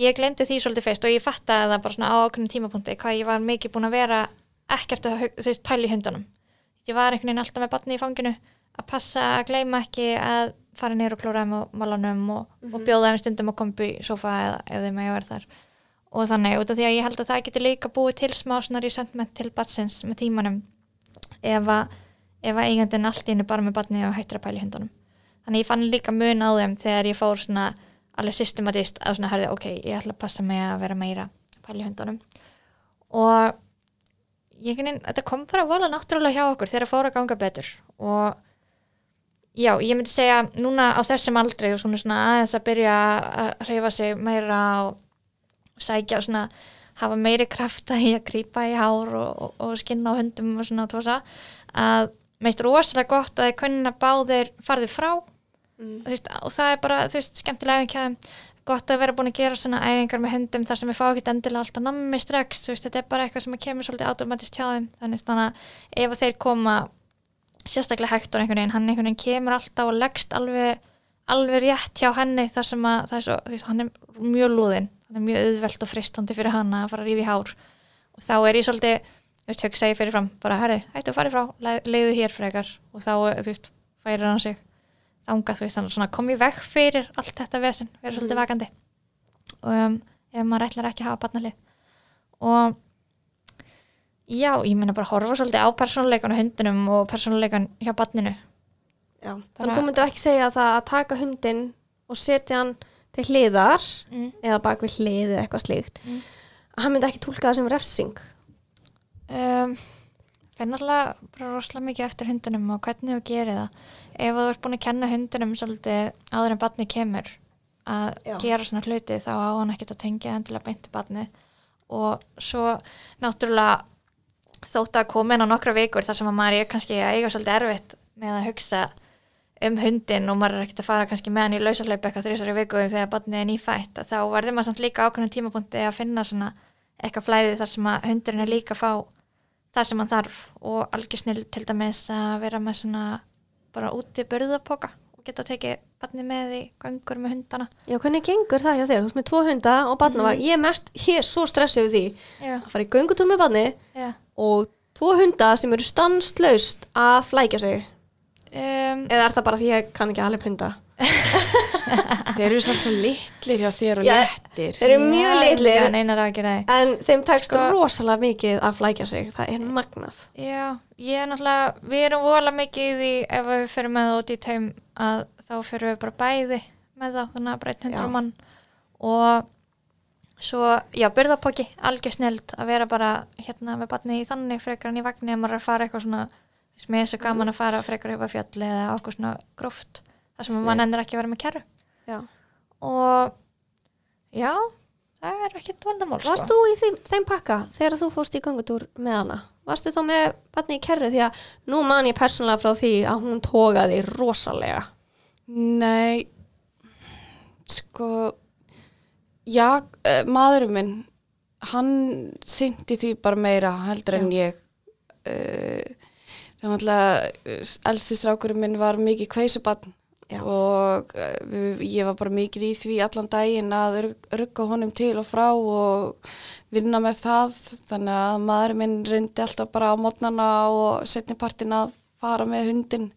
Ég glemdi því svolítið fyrst og ég fattaði það bara svona á okkur tímapunkti hvað ég var mikið búin að vera ekkert að pæla í hundunum. Ég var einhvern veginn alltaf með batni í fanginu að passa að gleyma ekki að fara niður og klóra þeim á malanum og, og bjóða þeim stundum að koma upp í sofa eða ef þeim að ég verð þar og þannig út af því að ég held að það geti líka búið til smá svona resentment til batsins með tímanum ef að, að eigandinn allt í henni bara með batni og hættir að pæla í hundunum. Þannig ég fann líka mun á þeim þegar ég fór svona alveg systematist að svona herði ok, ég ætla að passa mig að vera meira í hundunum. Og ég, þetta kom bara vola náttúrulega hjá okkur þegar það fór að ganga betur. Og já, ég myndi segja núna á þessum aldrei og svona aðeins að byrja að hreyfa sig meira og sækja og svona hafa meiri krafta í að grípa í hár og, og, og skinna á hundum og svona tósa að meist rosalega gott að þeir kunna báðir farðir frá. Mm. þú veist, og það er bara, þú veist, skemmtilega þeim. Gott að vera búin að gera svona æfingar með hundum þar sem við fá ekki endilega alltaf nammi strax, þú veist, þetta er bara eitthvað sem kemur svolítið automatist hjá þeim, þannig að ef þeir koma sérstaklega Hector einhvern veginn, hann einhvern veginn kemur alltaf og leggst alveg, alveg rétt hjá henni þar sem að það er svo, þú veist, hann er mjög lúðinn, hann er mjög auðvelt og fristandi fyrir hann að fara að rífi hár. Og þá er ég svolítið, þú veist, hugsa ég fyrir fram bara, herri, hættu að fara frá, le- leiðu hér frekar. Og þá, þú veist, færir hann sig þangað, þú veist, þannig svona kom ég veg fyrir allt þetta vesen, vera svolítið vakandi. Og um, ef maður ætlar ekki að hafa barnalið. Og já, ég meina bara horfa svolítið á persónuleikan og hundinum og persónuleikan hjá barninu. Já. Bara- Þannig að þú myndir ekki segja að það að taka hundin og setja hann til hliðar mm. eða bak við hlið eða eitthvað slíkt Mm. að hann myndi ekki tólka það sem refsing. um, fyrir náttúrulega bara rosalega mikið eftir hundinum og hvernig þú gerir það ef þú ert búin að kenna hundinum svolítið áður en barni kemur að Já. gera svona hluti þá á hann ekkert að tengja endilega beinti barni og svo náttúrulega þótt að koma inn á nokkra vikur þar sem að maður er kannski að eiga svolítið erfitt með að hugsa um hundin og maður er ekkert að fara kannski með hann í lausarlaup eitthvað þrísari viku þegar barnið er nýfætt að þá verður maður samt líka ákveðnum tímapunkti að finna svona eitthvað flæði þar sem að hundurinn er líka að fá það sem hann þarf og algjör snill til dæmis að vera með svona bara úti börðapoka og geta tekið barnið með í göngur með hundana Já, hvernig gengur það hjá þér? Þú ert með tvo hunda og barna var, ég er mest, ég er svo stressið við því Já, að fara í göngutúr með barni já og tvo hunda sem eru stanslaust að flækja sig. Um, Eða er það bara því að ég kann ekki alveg hunda? Þeir eru samt svo litlir hjá þér og Já, léttir. þeir eru mjög litlir En að en þeim tekst Sko- rosalega mikið að flækja sig, það er magnað Já, ég er náttúrulega, við erum vola mikið í því ef við fyrir með það út í taum að þá fyrir við bara bæði með það, þannig að Já. hundra mann og svo, já, byrðapokki, algjör snild að vera bara hérna með batni í þannig frekar en í vagni ef maður er að fara eitthvað svona sem er svo gaman að fara frekar upp að fjalli eða okkur svona gróft þar sem Snill. mann endur ekki að vera með kerru Já. og já, það er ekkert vandamál Varst sko. þú í þeim, þeim pakka þegar þú fórst í gangutúr með hana? Varstu þá með barni í kerru því að nú man ég persónulega frá því að hún tógaði rosalega Nei, sko, já, uh, maðurinn minn, hann syndi því bara meira heldur en ég. Uh, þannig að elsti strákurinn minn var mikið kveisubann og við- ég var bara mikið í því allan daginn að rugg- rugga honum til og frá og vinna með það. Þannig að maðurinn minn reyndi alltaf bara á mótnana og setnipartin að fara með hundin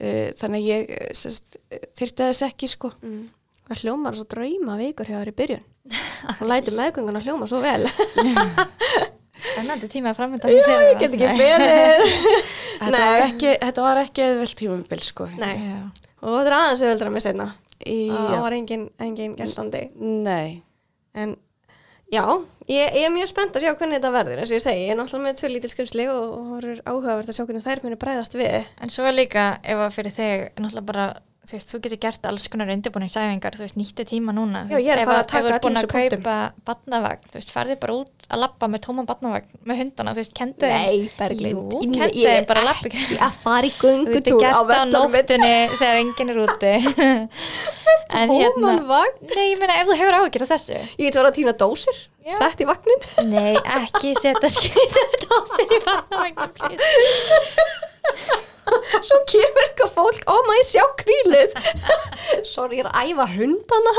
uh, þannig að ég eh, þyrfti þess ekki sko. Mm. Það hljómar svo drauma vikur hjá þér í byrjun. Og læti meðgönguna hljóma svo vel Spennandi tíma að framönda Já, ég get ekki beðið. Þetta var ekki, þetta var ekki eðvelt tímumbil sko. Nei, Já. og þetta er aðeins auðvöldra með setna það var engin, engin gestandi. Nei. En já, ég, ég er mjög spennt að sjá hvernig þetta verður. Eins og ég segi, ég er náttúrulega með tvö lítil skrifsli og, það er áhugavert að sjá hvernig þær muni bræðast við. En svo líka ef að fyrir þig náttúrulega bara þú veist, þú getur gert alls konar undirbúningsæfingar þú veist, nýttu tíma núna Já, ég er að fara að ef taka þú ert búin öllum að þessum punktum. kaupa batnavagn, þú veist, farði bara út að labba með tóman batnavagn með hundana, þú veist, kendi Berglind, inn- kendi ég er bara að ekki að fara í Þú getur göngutúr á á nóttunni þegar enginn er úti. En vagn? Nei, ég meina, ef þú hefur áhyggjur af þessu. Ég get voru að týna dósir, sett í vagnin. Nei, ekki setja skýtar dósir í batnavagn. Svo kemur eitthvað fólk, ó maður sjá krílið sorry, ég er að æfa hundana.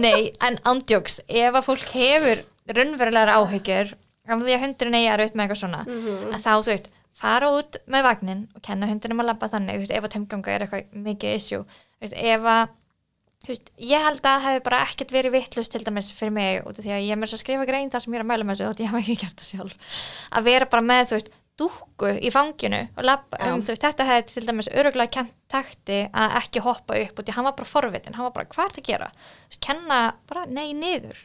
Nei, en andjóks, ef að fólk hefur raunverulegar áhyggjur af því að hundurinn eigi að raut með eitthvað svona Mhm. að þá, þú veist, fara út með vagnin og kenna hundinum að labba þannig, veist, ef að tömganga er eitthvað mikið issue, veist, ef að veist, ég held að það hefði bara ekkert verið vittlust til dæmis fyrir mig út af því að ég er með þess að skrifa grein þar sem ég er að mæla með þessu og ég hafa ekki gert það sjálf. Að vera bara með, þú veist, dúkku í fanginu og Já. um, veist, þetta hefði til dæmis öruglega kent takti að ekki hoppa upp og því hann var bara forvitin, hann var bara, hvað er það að gera? Veist, kenna bara, nei, niður,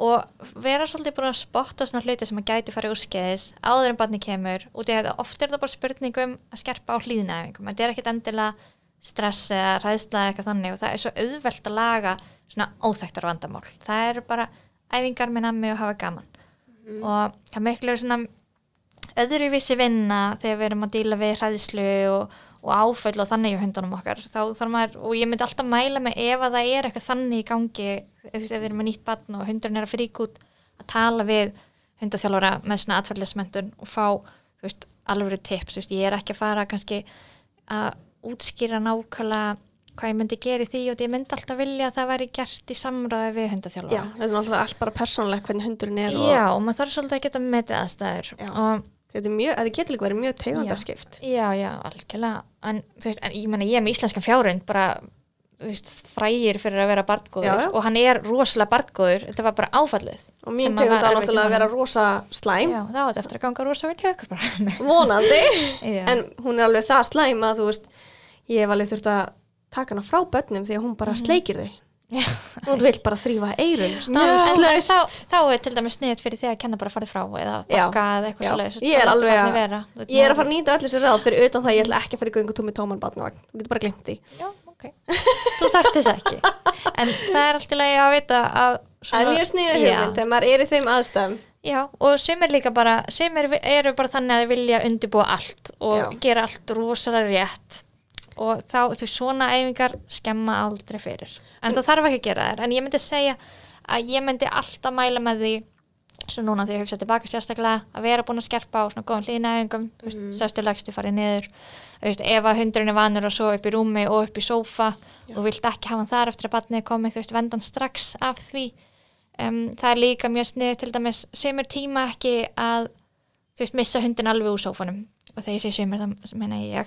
og vera svolítið búin að spotta svona hluti sem að gæti farið úr skeiðis áður en barni kemur. Og að oft er það bara spurningum að skerpa á hlýðnæfingum. Þetta er ekkit endilega stress eða ræðsla eða eitthvað þannig. Og það er svo auðvelt að laga svona óþægtar vandamál. Það eru bara æfingar með nammi og hafa gaman. Og það er miklu svona öðruvísi vinna þegar við erum að díla við hræðslu og, og áföll og þannig í hundunum okkar. Þá þarf maður, og ég myndi alltaf mæla með ef að það er eitthvað þannig í gangi ef, við erum með nýtt barn og hundurinn er að frík út að tala við hundaþjálfara með svona atfællismentun og fá þú veist, alvöru tips, þú veist, ég er ekki að fara kannski að útskýra nákvæmlega hvað ég myndi gera í því og ég myndi alltaf vilja að það væri gert í samráði við já, hundaþjálfara þetta er náttúrulega allt bara persónlegt hvernig hundurinn er og Já, og maður þarf svolítið að geta metið aðstæður. Já. og þetta, er mjög, þetta getur líka verið mjög tegundarskipt Já, já, algjörlega. En, veist, en ég menna ég er með íslenskan fjárhund bara veist, frægir fyrir að vera barngóður. Og hann er rosalega barngóður. Þetta var bara áfallið og mín tegund á náttúrulega að vera rosa slæm. Já, það átti eftir að ganga rosa vel bara. Vonandi. En hún er alveg það slæm að þú veist ég hef alveg þurft að taka hana frá börnum því að hún bara sleikir þau. Hún vil bara þrýfa eirun þá, þá er til dæmis sniðt fyrir því að kenna bara að fara frá eða bakka eða eitthvað svoleiðis. Ég er alveg að- vera. Ég er að fara að nýta öll þessi ráð fyrir utan það að ég ætla ekki að fara í göngutúr með tóman barnavagn þú getur bara glimt því Já, ok. Þú þarft þess ekki. En það er alltaf leið að vita að... það er mjög sniðið hugmynd þegar maður er í þeim aðstæðum Já, og sumir líka bara, sumir eru bara þannig að vilja undirbúa allt og Já. gera allt rosalega rétt og þá, þú svona æfingar skemma aldrei fyrir. En það þarf ekki að gera þær. En ég myndi segja að ég myndi alltaf mæla með því svo núna þegar ég hugsa tilbaka sérstaklega að vera búin að skerpa á svona góðan hlýðinæfingum mm -hmm. stöðstu legstu farið niður veist, ef að hundurinn er vanur og svo upp í rúmi og upp í sófa og vilt ekki hafa hann þar eftir að batnið komið, þú veist, vendan strax af því um, það er líka mjög snið til dæmis, semur tíma ekki að þú veist, missa hundin alveg úr sófanum og þegar ég segi semur það meina ég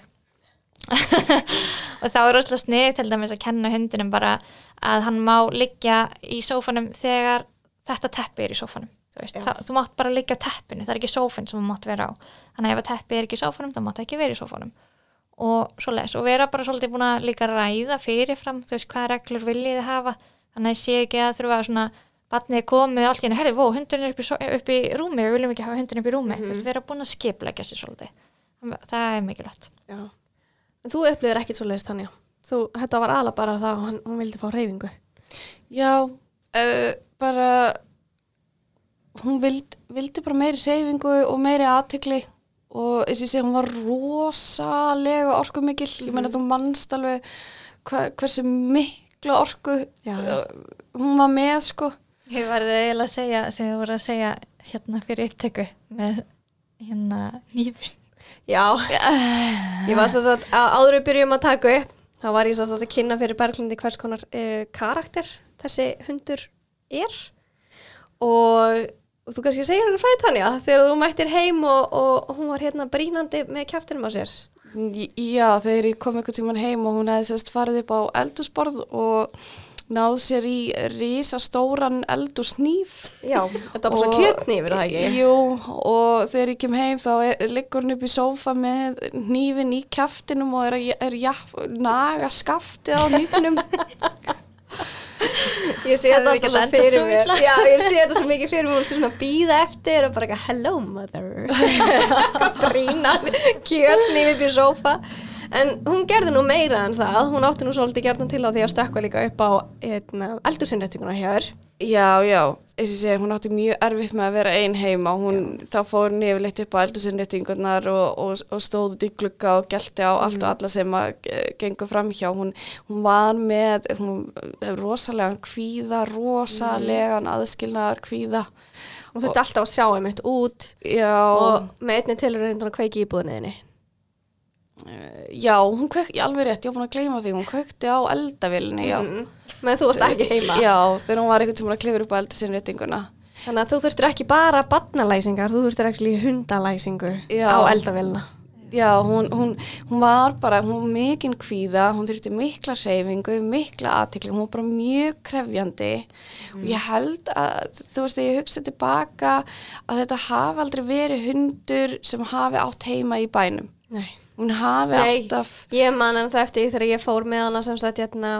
og þá er rosalega snið til dæmis að kenna hundinum bara að hann má liggja í sófanum þegar þetta teppi er í sófanum þú, veist, þá, þú mátt bara liggja á teppinu, það er ekki sófinn sem þú mátt vera á. Þannig ef að teppi er ekki í sófanum þá mátt ekki vera í sófanum. Og svo les og vera bara svolítið búin að líka ræða fyrirfram, þú veist hvaða reglur viljið hafa. Þannig að sé ekki að þurfa svona batnið komið í henni, herri, vó, hundurinn er upp í, upp í rúmi, við viljum ekki hafa hundurinn upp í rúmi. Þú veist, vera búin að skipleggja sér svolítið. Það er mikilvægt. Já. En þú upplifir ekkit svo leiðist Tanja. Þú, þetta var alveg bara það að hann- hún vildi fá reyfingu. Já, uh, bara hún vild, vildi bara meiri reyfingu og meiri aðtekli og eins og ég segi, hún var rosalega orkumikil, ég meina þú mannst alveg hva, hversu miklu orku Já. uh, hún var með sko Ég varði eiginlega að segja þegar þú voru að segja hérna fyrir upptöku með hérna nýfin Já, ég var svo að áður við byrjum að taka upp, þá var ég svo að kynna fyrir Berglindi hvers konar uh, karakter þessi hundur er og, og þú kannski segir henni fræði Tanja þegar þú mættir heim og, og hún var hérna brínandi með kjæftinum á sér. Já, þegar ég kom einhvern tíman heim og hún hefði sérst farið upp á eldusborð og náð sér í risastóran eldusnýf Já, þetta var bara svo Og- kjötnýfur það ekki? Jú, og þegar ég kem heim þá er, liggur hann upp í sófa með hnífin í kjaftinum og er að er, naga skaftið á hnífinum. Ég sé þetta alltaf svo fyrir mér. Já, ég sé þetta svo mikið fyrir mér Hún sé svona býða eftir og bara eitthvað Hello mother Brína kjötni upp í sófa En hún gerði nú meira en það. Hún átti nú svolítið gerðan til á því að stökkva líka upp á hérna, eldursinnréttinguna hér Já, já, eins og segi, hún átti mjög erfitt með að vera ein heima. Hún, þá fór hún yfirleitt upp á eldursinnréttingunar og, og, og stóð út í glugga og gelti á allt og alla sem að eh, gengu fram hjá. Hún, hún var með, hún hefur rosalegan kvíða, rosalegan aðskilnaðar kvíða. Hún þurfti alltaf að sjá einmitt út Já, Og með einni tilur reyndan að kveiki í búðinniðinni Já, hún kvökti, alveg rétt, ég var búin að gleyma því, hún kvökti á eldavillinni, já. mm. Men þú varst ekki heima Já, þegar hún var einhvern tíma að klifur upp á eldursinnréttinguna. Þannig að þú þurftir ekki bara barnalæsingar Þú þurftir ekki hundalæsingu Já. á eldavélina Já, hún, hún, hún var bara, hún var mikinn kvíða, hún þurfti mikla hreyfingu, mikla aðtekli, hún var bara mjög krefjandi og ég held að, þú veist, ég hugsa tilbaka að þetta hafi aldrei verið hundur sem hafi átt heima í bænum. Nei Hún hafi Nei. alltaf, Ég man en það eftir því þegar ég fór með hana sem sagt hérna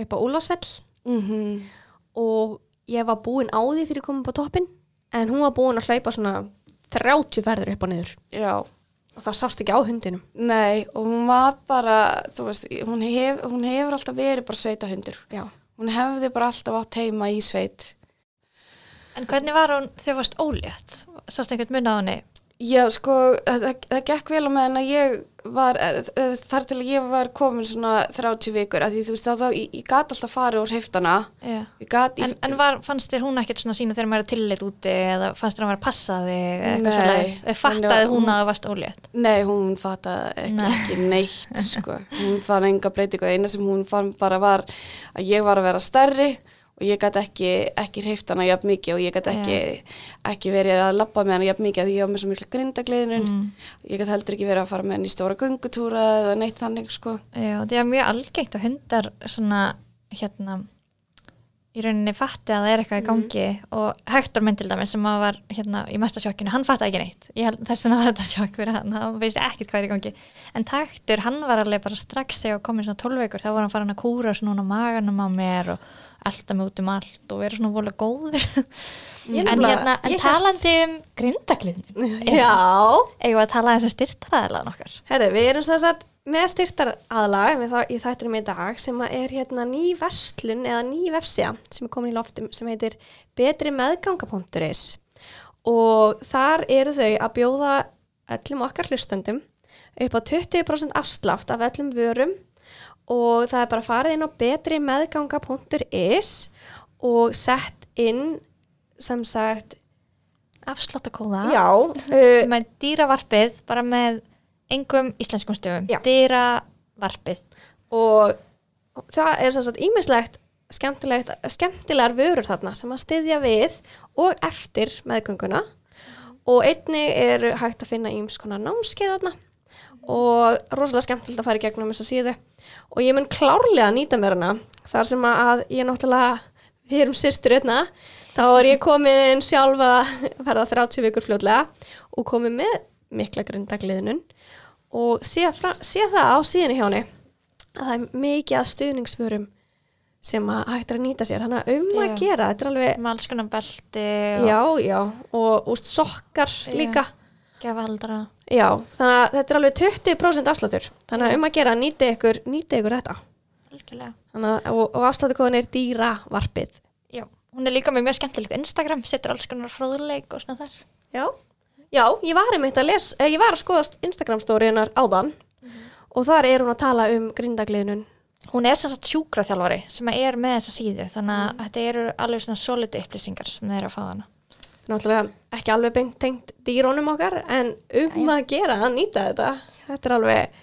upp á Úlfarsfell mm og ég var búin á því þegar ég kom upp á toppin en hún var búin að hlaupa svona 30 ferður upp og niður já, og það sást ekki á hundinum. nei, og hún var bara, þú veist, hún, hef, hún hefur alltaf verið bara sveitahundur. Já. Hún hefði bara alltaf átt heima í sveit. En hvernig var hún þegar þú varst ólétt? Sást einhvern mun á henni? Já, sko, það, það gekk vel á meðan að ég var, eh, eh, þar til að ég var komin svona 30 vikur, að því þú veist þá, þá ég, ég gat alltaf farið úr heftana, Já. gat, En, en var, fannst þér hún ekkert svona sína þegar maður er tillit úti eða fannst þér að að passa þig eða eitthvað Nei. svoleiðis? Eða Fattaði hún að þú varst ólétt? nei, hún fattaði ekki, Nei. ekki neitt, sko, hún fann enga breytingu, eina sem hún fann bara var að ég var að vera stærri og ég gat ekki, ekki heftana jafn mikið og ég gat ekki, ekki verið að labba með hana jafn mikið, því ég var með svo miklu grindagliðnun, Mm. ég gat heldur ekki verið að fara með henni í stóra göngutúra eða neitt þannig, sko. Já, það er mjög algengt að hundar svona, hérna, í rauninni fatti að það er eitthvað í gangi og Hector minn til dæmis sem að var hérna í mesta sjokkinu, hann fatti ekki neitt. Ég held þess vegna var þetta sjokk fyrir hann hann veist ekkert hvað er í gangi. En Hector, hann var alveg bara strax þegar komin svona 12 vikur, þá var hann farin að kúra svona maganum á mér og elda mig út um allt og vera svona vola góður. Ég en hérna, en ég talandi um grindagliðin Já. eigum við að tala þessum styrtaræðilega okkar? Herðu, við erum sem sagt með styrtar aðlag í þættinum í dag sem að er hérna ný verslun eða ný vefsja sem er komin í loftum sem heitir betrimeðganga.is og þar eru þau að bjóða öllum okkar hlustendum upp á 20% afslátt af öllum vörum og það er bara farið inn á betrimeðganga.is og sett inn sem sagt afsláttakóða uh, með dýravarpið bara með engum íslenskum stöfum. Dýravarpið og það er sem sagt ímislegt skemmtilegt, skemmtilegar vörur þarna sem að styðja við og eftir meðgönguna. Og einnig er hægt að finna íms konar námskeið þarna. Og rosalega skemmtilegt að fara í gegnum þessa síðu. Og ég mun klárlega nýta mér hana þar sem að ég náttúrulega við erum sýstur einna þá er ég komin sjálf að verða 30 vikur fljótlega og komin með mikla grindagliðnun og sé, fra, sé það á síðan hjá henni að það er mikið að stuðningsförum sem að hægt er að nýta sér. Þannig að um að Já. gera, þetta er alveg með alls konar belti og já, já, og úst, sokkar Já. líka. Gefaldra já, þannig að þetta er alveg 20% afsláttur. Þannig að um að gera, nýti ykkur, nýti ykkur þetta. Algjörlega. Þannig að, og, og afsláttukóðin er dýra varpið já, hún er líka með mjög skemmtilegt Instagram, setur alls konar fróðuleik og svona þar. Já, já, ég var einmitt að les eh, ég var að skoðast Instagram story hennar áðan og þar er hún að tala um grindagliðnun hún er sem sagt sjúkraþjálfari sem er með þessa síðu þannig að þetta eru alveg svona solid upplýsingar sem þeir eru að fá hana. Náttúrulega ekki alveg beint tengt dýrónum okkar en um að gera að nýta þetta þetta er alveg,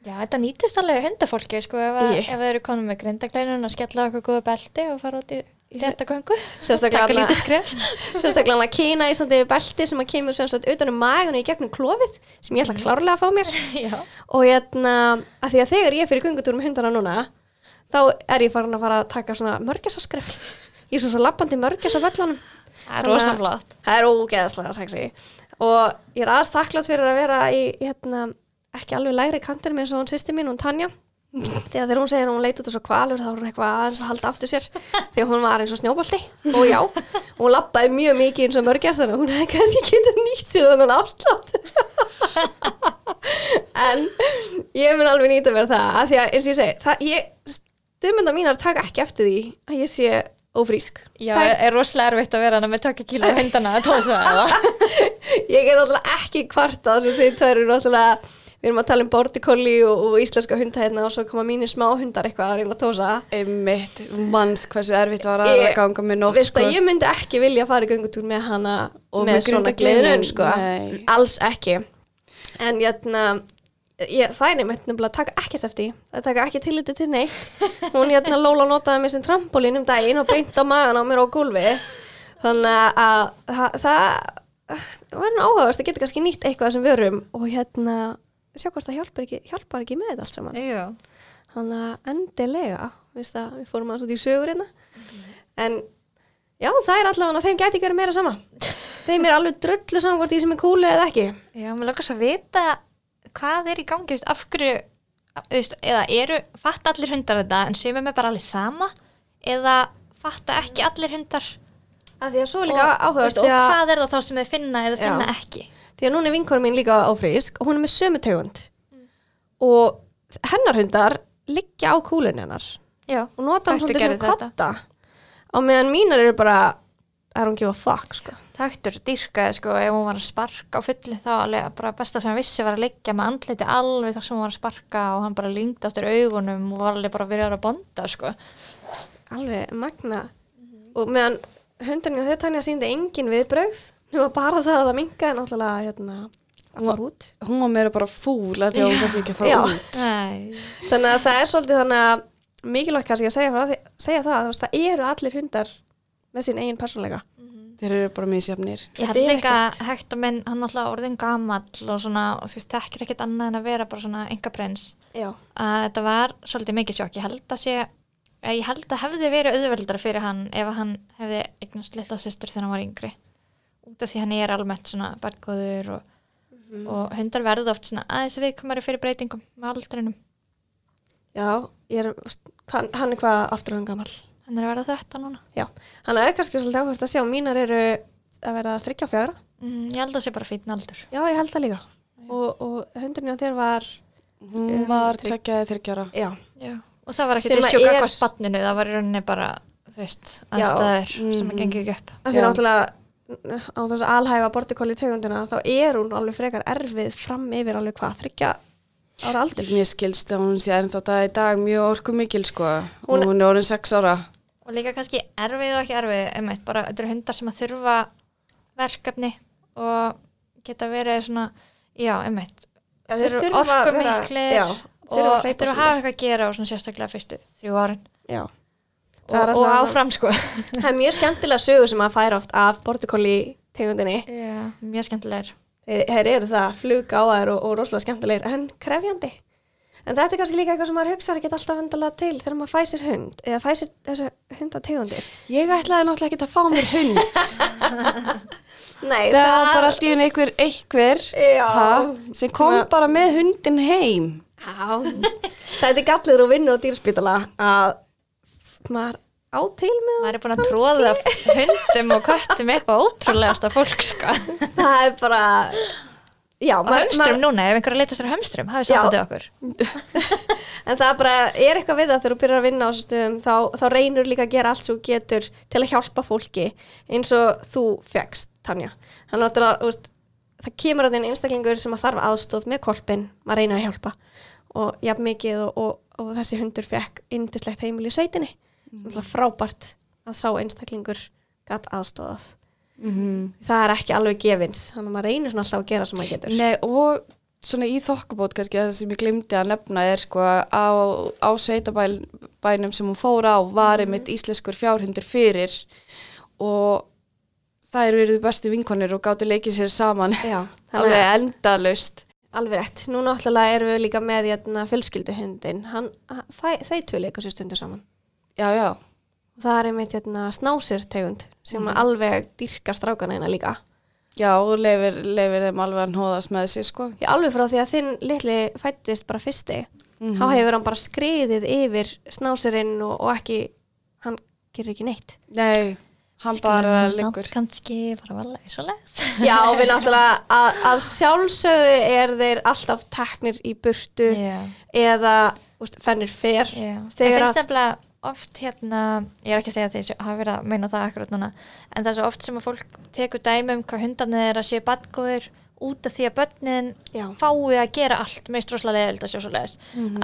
Já, þetta nýtist alveg hundafólki sko ef, að, ef þeir eru konum með grindagleinun að skella okkur góða belti og fara út í réttaköngu sérstaklega sérstaklega að kýna í standi belti sem að kemur sem sagt utan um magun og í gegnum klófið sem ég ætla klárlega að fá mér. Já, og hérna, að því að þegar ég fyrir göngutúrum með hundana núna þá er ég farin að fara að taka svona mörgæsaskref. Ég er svo svo lappandi mörgæsavöllunum það er rosa flott. það er ógeðslega sexy. Og ég er aðast þakklátt fyrir að vera í hérna, ekki alveg lægri kantir með og hún sýsti mín, hún Tanja þegar þegar hún segir að hún leit út þessu kvalur þá er hún eitthvað aðeins að halda aftur sér. Að hún var eins og snjóbalti og já, hún lappaði mjög mikið eins og mörgjast þannig að hún hefði kannski getað nýtt sér þannig afslátt. En ég mun alveg nýta mér það af því að eins og ég segi, það, ég stumundar mínar taka ekki eftir því að ég sé ófrísk. Já, Það er rosalega erfitt að vera hana með tökja kíló hundana að tósa það ég get alltaf ekki kvarta þess að þið við erum að tala um collie og, og íslenska hunda hérna og svo koma mínir smá hundar eitthvað að reyna að tósa Einmitt, manns hversu erfitt var að Ég- ganga með nótt sko. að ég myndi ekki vilja fara í göngutúr með hana Og með, með svona gleðinun sko. alls ekki. En jæna, ég, það er nefnt nefnilega að taka ekkert eftir það taka ekki tilliti til neitt. Hún jæna, Lóla notaði mér sem trampolín um daginn og beint á magan á mér á gólfi. Þannig að það, það var nú áhugavert að geta kannski nýtt eitthvað sem vörum og hérna sjá hvort það hjálpar ekki, hjálpar ekki með þetta allt saman Já, Þannig að endilega, að við fórum aðeins út í sögur hérna. En já, það er allavega, þeim gæti ekki verið meira sama. Þeim er alveg dröllu saman hvort því sem er kúlu eða ekki. já, langar svo að vita hvað er í gangi, veist, af hverju veist, eða eru, fatta allir hundar þetta en sumum er bara allir sama eða fatta ekki allir hundar Að því að svo líka áhugavert og hvað er það þá sem þeir finna eða Já. finna ekki því að núna er vinkorum mín líka áfrísk og hún er með sömu tegund. Og hennar hundar liggja á kúlunni hennar Já, og nota hann svolítið sem þetta. kotta. Á meðan mínar eru bara, I don't give a fuck, sko. taktur dýrkaði sko ef hún var að sparka á fulli þá bara besta sem hann vissi var að liggja með andliti alveg þar sem hún var að sparka og hann bara lingdi aftur augunum og var alveg bara að vera að bonda sko Alveg magna. Og meðan hundarinn og þau tanja síndi engin viðbrögð, nema bara það að það minkaði náttúrulega hérna, að fara út. Hún var meira bara fúl af því að hún verður ekki að fara Já. út Nei. Þannig að það er svolítið þannig að mikilvægt kannski að segja, segja það, veist, það eru allir hundar með sín eigin persónleika. Þeir eru bara misjafnir Ég held Þetta er líka Hector minn, hann alltaf orðin gamall og svona, og þú veist, þekkir ekkert annað en að vera bara svona enga prins Já. að þetta var svolítið mikið sjokk ég held að sé, ég held að hefði verið auðveldara fyrir hann ef að hann hefði eignast litla systur þegar hann var yngri út af því hann er almennt svona barngóður og, og hundar verða oft svona aðeins viðkomari fyrir breytingum með aldrinum, Já, ég er, hann, hann er hvað aftur hann gamall. hann er að verða 13 núna Já, hann er kannski svolítið áhvert að sjá, mínar eru að vera þryggja og fjögra. mm, ég held að það sé bara fítn aldur Já, ég held það líka. Og, og hundurinn á þér var, Hún var tveggjaði þryggjara já, Já. og það var Sem ekkert að issue er- gagvart banninu, það var í rauninni bara þú veist, aðstæður sem Mhm. að gengi ekki upp því Já. náttúrulega á þess að alhæfa bortikóli tegundina þá er hún alveg frekar erfið fram yfir alveg hvað, þryggja ára aldur. Mér skilst að hún sé ennþá dag í dag mjög orku mikil sko Hún- hún, hún er orðin sex ára og líka kannski erfið og ekki erfið einmitt, bara þetta eru hundar sem að þurfa verkefni og geta verið svona já, einmitt, Já, þeir eru orku miklir og þeir eru að hafa eitthvað að gera og svona sérstaklega fyrstu þrjú árin Já. Og, Það og alltaf- áfram sko Það er mjög skemmtilega sögur sem að færa oft af bortikóli tegundinni. já, mjög skemmtilegur þeir, þeir eru það flug á þær og, og rosalega skemmtilegir en krefjandi en þetta er kannski líka eitthvað sem maður hugsaður ekki alltaf vendalega til þegar maður fæ sér hund eða fæ sér þessu hundategundir Ég ætlaði náttúrulega ekki að fá mér hund. Nei, Það var bara allt í henni einhver, einhver Já. ha, sem kom Svona- bara með hundin heim. Já, þetta er gallur og vinnur á dýrspítala að maður á til með maður er búin að tróða hundum og köttum á ótrúlegasta fólk sko. það er bara já, og hömstrum maður- núna, ef einhver að leita sér að hömstrum hafið sambandið okkur. En það er bara, er eitthvað við það þegar þú byrjar að vinna á stöðum þá, þá reynur líka að gera allt sem þú getur til að hjálpa fólki eins og þú fegst, Tanja. Þannig að veist, það kemur að þinn einstaklingur sem að þarf aðstóð með korpin maður reynir að hjálpa. Og jafn mikið og, og, og þessi hundur fekk indislegt heimil í sveitinni mm. frábært að sá einstaklingur gatt aðstóðað Mm það er ekki alveg gefins þannig að maður reynir alltaf að gera sem maður getur Nei, og svona í þokkabót kannski það sem ég glimti að nefna er sko á, á sveitabænum sem hún fór á var einmitt íslenskur fjárhundur fyrir og það eru verið bestu vinkonir og gáttu leikið sér saman Já, alveg endalust Alveg rétt. Nú náttúrulega erum við líka með hérna, fjölskylduhundin. Hann, þæ, þeir tvö leika sér stundur saman. Já, já, Og það er einmitt hérna, snásir tegund sem alveg dyrka strákana hérna líka. já og leifir, leifir þeim alveg að hóðast með sér sko Ég alveg frá því að þinn litli fættist bara fyrsti. Þá hefur hann bara skriðið yfir snásirinn og, og ekki, hann gerir ekki neitt. Nei, hann bara liggur kannski bara valega svo les Já, við náttúrulega að, að sjálfsögðu er þeir alltaf teknir í burtu Já. eða úst, fennir fer. Já, það Þegar finnst að- nefnilega oft hérna, ég er ekki að segja að því hafa verið að meina það akkurat núna en það er svo oft sem að fólk tekur dæmi um hvað hundarnir er að séu badgóðir út af því að börnin Já. fái að gera allt með stróslega leðild að sjá svo leiðis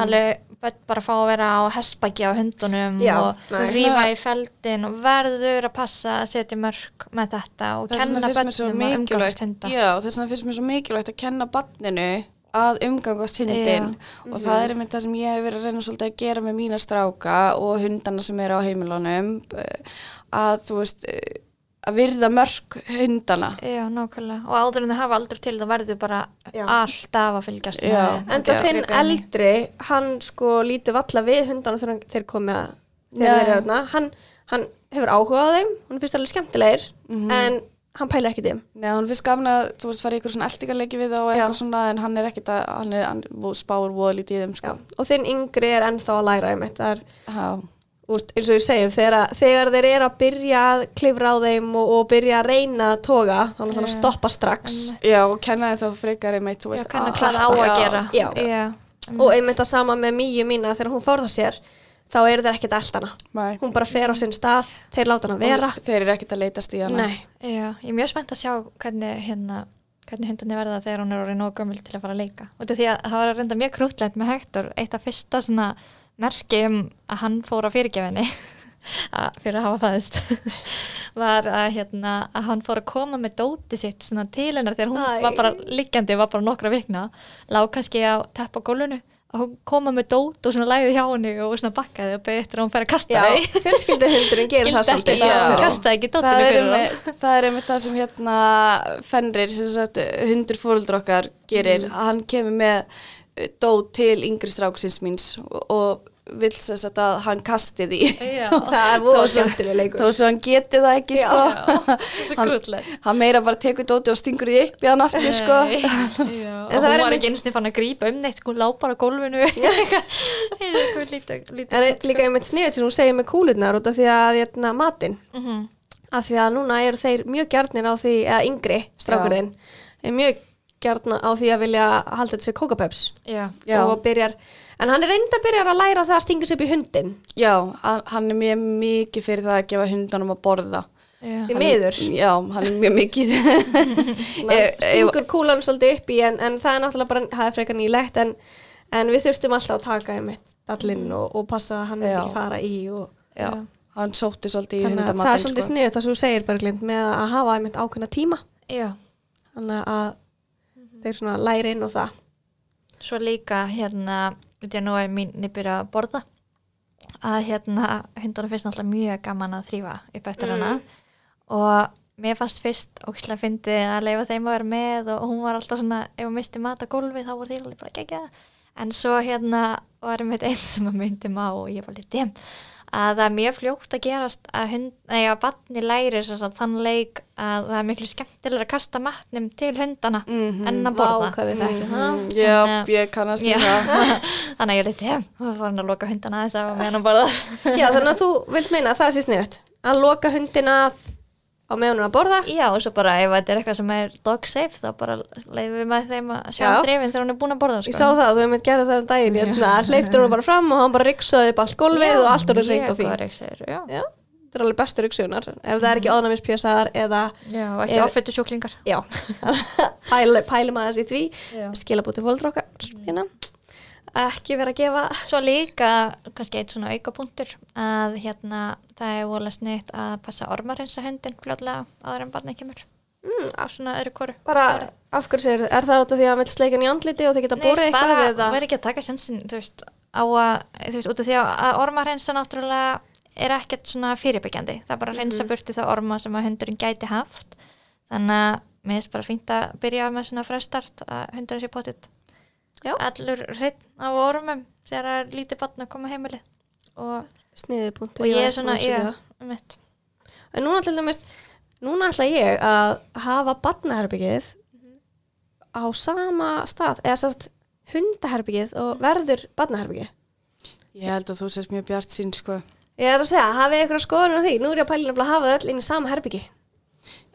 alveg börn bara fá að vera á hestbæki á hundunum Já, og rífa í feldin og verður að passa að setja mörk með þetta og kenna svo börnum að umgangast mikilvægt hunda. Já, þess vegna finnst mér svo mikilvægt að kenna barninu að umgangast hundin og það er einmitt það sem ég hef verið að reyna svolítið að gera með mína stráka og hundana sem eru á heimilunum eh, að þú veist eh, að virða mörk hundana Já, nákvæmlega. Og áður en þau hafa aldrei til það verður bara Já. alltaf að fylgjast Já. með. En það Já. þinn Gripa inn í. eldri, hann sko lítið valla við hundana þegar þeir komið að þeir þarna. Hann, hann hefur áhuga á þeim, hann finnst alveg skemmtilegir, Mhm. en hann pælir ekki þeim. Nei, hún finnst gafna að þú veist fara í ykkur svona eldingarleiki við það og eitthvað Já. svona en hann er ekkit að, hann er, hann spáur voða lítið í þeim sko. Og þinn yngri er ennþá að læra um þetta. Það er, Já. úst, eins og ég segjum, þegar, þegar þeir eru að byrja að klifra á þeim og, og byrja að reyna að toga, þá er það að stoppa strax. Já, og kenna þeim þá frekar einmitt, þú Já, veist, að hvað á að Já. gera. Já. Já. Og einmitt það sama með Míu mína, þegar hún fórða sér, þá eru þeir ekkert eldana. Nei. Hún bara fer á sinn stað, þeir láta hana vera. Og Þeir eru ekkit að leitast í. Já, ég er mjög spennt að sjá hvernig hérna hvernig hundarnir verða þegar hún er orðið nóg gömul til að fara að leika. Og því að það var að reynda mjög krútlegt með Hector, eitt af fyrsta svona merki um að hann fór á fyrirgefinni að, fyrir að hafa fæðist var að, hérna, að hann fór að koma með dóti sitt til hennar þegar hún Æ. var bara liggjandi, var bara nokkra vikna lág kannski á tepp á gólfinu og hún koma með dót og svona læði hjá henni og svona bakkaði og beði eftir að hún fer að kasta Já, því fjölskylduhundurinn gerir það svolítið. það, hún kastaði ekki Það er, fyrir einmitt, það er einmitt það sem hérna fennrir, sem sagt, hundur fóröldur okkar gerir, hann kemur með dót til yngri stráksins míns og, og vill sem sagt að hann kasti því. Já. Það Þó svo hann geti það ekki Já. sko Þetta er krútlegt. hann meira bara tekur dóti og stingur því upp í hann aftur sko. Já, En það og hún var einmitt- ekki eins og fann að grípa um neitt hún lá bara gólfinu. En það er líka einmitt sniðið sem hún segir með kúlurnar út af því að hérna, matinn, Mhm. af því að núna eru þeir mjög gjarnir á því, eða yngri strákurinn, er mjög gjarnir á því að vilja halda Já, Já. og byrjar, en hann er reynda að byrja að læra það að stinga sér upp í hundin, já, hann, er mjög mikið fyrir það að gefa hundanum að borða. Já. því miður. já, hann er mjög mikið. Stingur kúlan svolítið upp í en, en það er náttúrulega bara, það er frekar nýlegt en, en við þurftum alltaf að taka einmitt dallinn og, og passa að hann Já. ekki fara í og já, hann sótti svolítið í að það er hundamatinn svolítið sko. sniðut það sem þú segir Berglind með að hafa einmitt ákveðna tíma. Já, þannig að þeir svona læri inn og það. Svo líka hérna, nú að mín nýbyrja að borða. Að hérna hundarna finnst náttúrulega mjög gaman að þrýfa upp eftir hana. Og mér fannst fyrst ógislega fyndið að leifa þeim að vera með og hún var alltaf svona, ef hún misti mat á gólfið þá voru þeir alveg bara gegja en svo hérna varum við einn sem að myndum á og ég var litið að það er mjög fljókt að gerast að, hund, nei, að batni læri þann leik að það er miklu skemmtilega að kasta matnum til hundana Mhm. en að borða. Mm, Já, Þannig að- ég kannast Já. í það. þannig að ég dem og það fór hann að loka hundana þess að meðan að borða Já, þannig að þú vilt meina að það sé sniðut að loka hundina að á er að borða Já, og svo bara ef þetta er eitthvað sem er dog safe þá bara leifum við með þeim að sjá Já. um þrifin þegar hún er búin að borða sko. Ég sá það, þú hefði gerði það um daginn hérna, hleyptur hún bara fram og hann bara ryksaði upp allt gólfið og allt orðið reynd og fínt þetta er alveg bestur ryksunar ef það er ekki ónæmispjösar eða já ekki áfættu sjúklingar pælum aðeins í því Já. skilabúti fóldur okkar hérna. Ekki vera að gefa. Svo líka, kannski eitt svona aukapunktur að hérna það er volað snitt að passa ormarinsa hundin fljóðlega áður en barnið kemur. Mm, á svona öðru koru bara, af hverju segir, er það af því að vill sleika hann í andliti og þið geta borið eitthvað bara, eða verður ekki að taka sensin þú veist, á að, þú veist, út af því að- ormarinsa náttúrulega er ekkert svona fyrirbyggjandi, það er bara að reynsa burti það orma sem að hundurinn gæti haft. Þannig að mér finnst bara fínt að byrja með svona frestart að hundurinn sé potið. Allur hreinn á ormum þegar það er lítið barn að koma heimilið og, og ég er svona, ég, um mitt en núna til dæmis núna ætla ég að hafa badnaherbyggið á sama stað eða sérst hundaherbyggið og verður badnaherbyggið Ég held að þú sést mjög bjart sín, sko. Ég er að segja, hafið eitthvað skoðun á því? Nú er ég að pæla að hafa þau öll inn í sama herbyggi.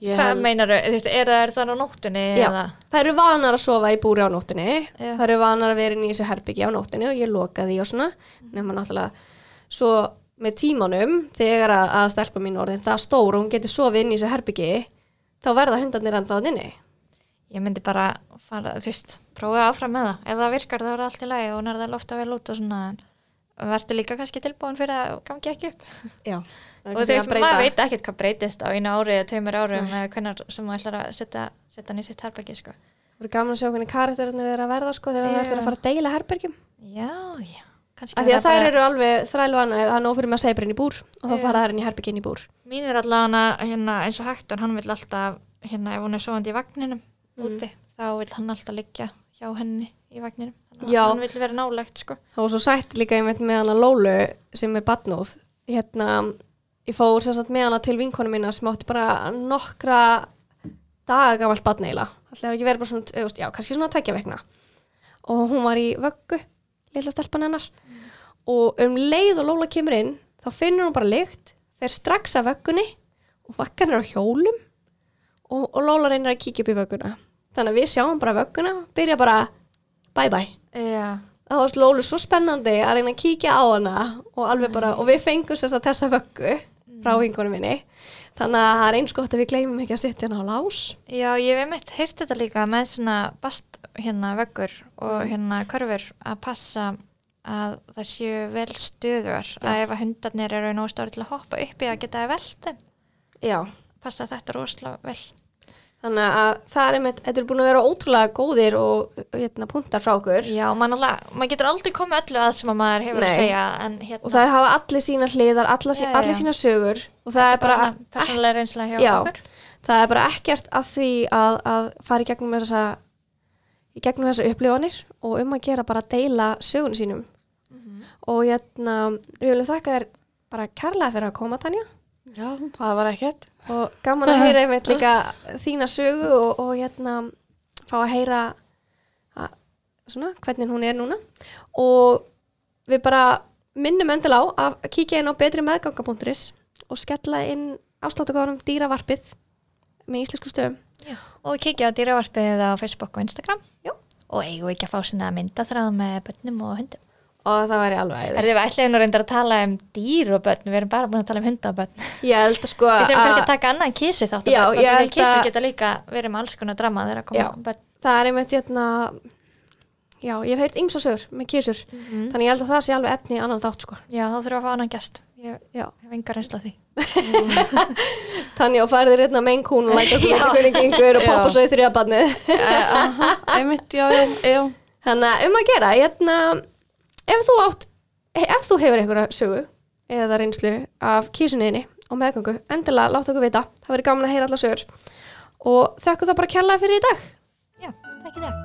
Ég hvað held, meinar þau, er það þannig á nóttunni Já. eða? Það eru vanar að sofa í búri á nóttinni. Já. Það eru vanar að vera inn í þessu herbyggi á nóttinni og ég loka því og svona. Nefna náttúrulega, svo með tímanum, þegar að, að stelpa mín orðin það stór og hún getur sofið inn í þessu herbyggi, þá verða hundarnir ennþá þarna inni. ég myndi bara fara, þú veist, prófa áfram með það ef það virkar þá er það allt í lagi og nærða lofta vel út og svona verður líka kannski tilbúin fyrir að gangi ekki upp Já. og þú veist, maður veit ekkert hvað breytist á einu ári eða tveimur árum eða hvernig sem maður ætlar að setja, setja hann í sitt herbæki sko. Það eru gaman að sjá hvernig karakterinir eru að verða sko þegar það ætlar að fara að deila herbyggjum. já, já Af því að þær eru alveg það er nóg fyrir með að segja bara inn í búr og þá fara þær inn í herbyggi inn í búr. mín er allavega hérna, eins og Hector, hann vil alltaf hérna, ef hún er sofandi í vagninum úti, þá vil hann alltaf liggja hjá henni í vagninum þannig að hann vil vera nálegt sko. Það var svo sætt líka einmitt með hana Lólu sem er badnóð. Hérna, ég fór sagt með hana til vinkonu mína sem átti bara nokkra daga gamalt badn eiginlega. Það hefði ekki verið bara svona, veist, já, kannski svona tveggja vekna. Og hún var í vöggu, litla stelpan hennar. Og um leið og Lóla kemur inn, þá finnur hún bara lykt, fer strax af vöggunni og vakkar hennar á hjólum og, og Lóla reynir að kíkja upp í vögguna. Þannig að við sjáum bara vögguna, byrja bara bye bye já, það var Lólu svo spennandi að reyna að kíkja á hana og alveg bara, og við fengum þess að þessa vöggu frá vingunum minni. Þannig að það er eins gott að við gleymum ekki að setja hana á lás. Já, ég hef einmitt heyrt þetta líka með svona bast hérna veggur og Mm. hérna körfur að passa að það séu vel stöðuar að ef að hundarnir eru nóg stóri til að hoppa upp í að geta að velta já, passa þetta rosalega vel þannig að það er einmitt, þetta er búin að vera ótrúlega góðir og hérna, puntar frá okkur Já, maður getur aldrei komið öllu að sem að maður hefur Nei. að segja en hérna og það hafa allir sína hliðar, allir, Já, allir já. sína sögur og það er bara, reynsla hjá Já. okkur það er bara ekkert að því að, að fara í gegnum þessa í gegnum þessa upplifanir og um að gera bara að deila sögunum sínum og hérna, við viljum þakka þér bara kærlega fyrir að koma Tanja já, það var ekkert. og gaman að heyra einmitt líka þína sögu og, og hérna fá að heyra að, svona, hvernig hún er núna. Og við bara minnum endilega á að kíkja inn á betri meðganga.is og skella inn afsláttugáðanum dýravarpið með íslensku stöðum og kikja á dýravarpið á Facebook og Instagram. Já. og eigum við ekki að fá svona myndaþráð með bönnum og hundum og það væri alveg Er æði þið ætlaðið nú reyndar að tala um dýr og börn, við erum bara búin að tala um hunda og börn. ég held að sko Við þurfum kannski að að taka annan kísu þátt Já, og ég börn, kísu að- geta líka verið með alls konar drama þegar að koma Já. börn. það er einmitt hérna já, ég hef heyrt ymsa sögur með kísur þannig ég held að það sé alveg efni í annan þátt sko Já, þá þurfum við að fá annan gæst. Ég já. hef enga reynsla af því. Tanja og færðir hérna með kún og læta hvernig gengur og poppa svo í þrjabarnið Aha, einmitt, já, já, já. Þannig að um að gera, hérna, ef þú, átt, ef þú hefur einhverja sögu eða reynslu af kísunniðinni og meðgöngu, endilega láta okkur vita. Það verður gaman að heyra alla sögur. Og þakku það bara kjallaði fyrir í dag. Já, takk í dag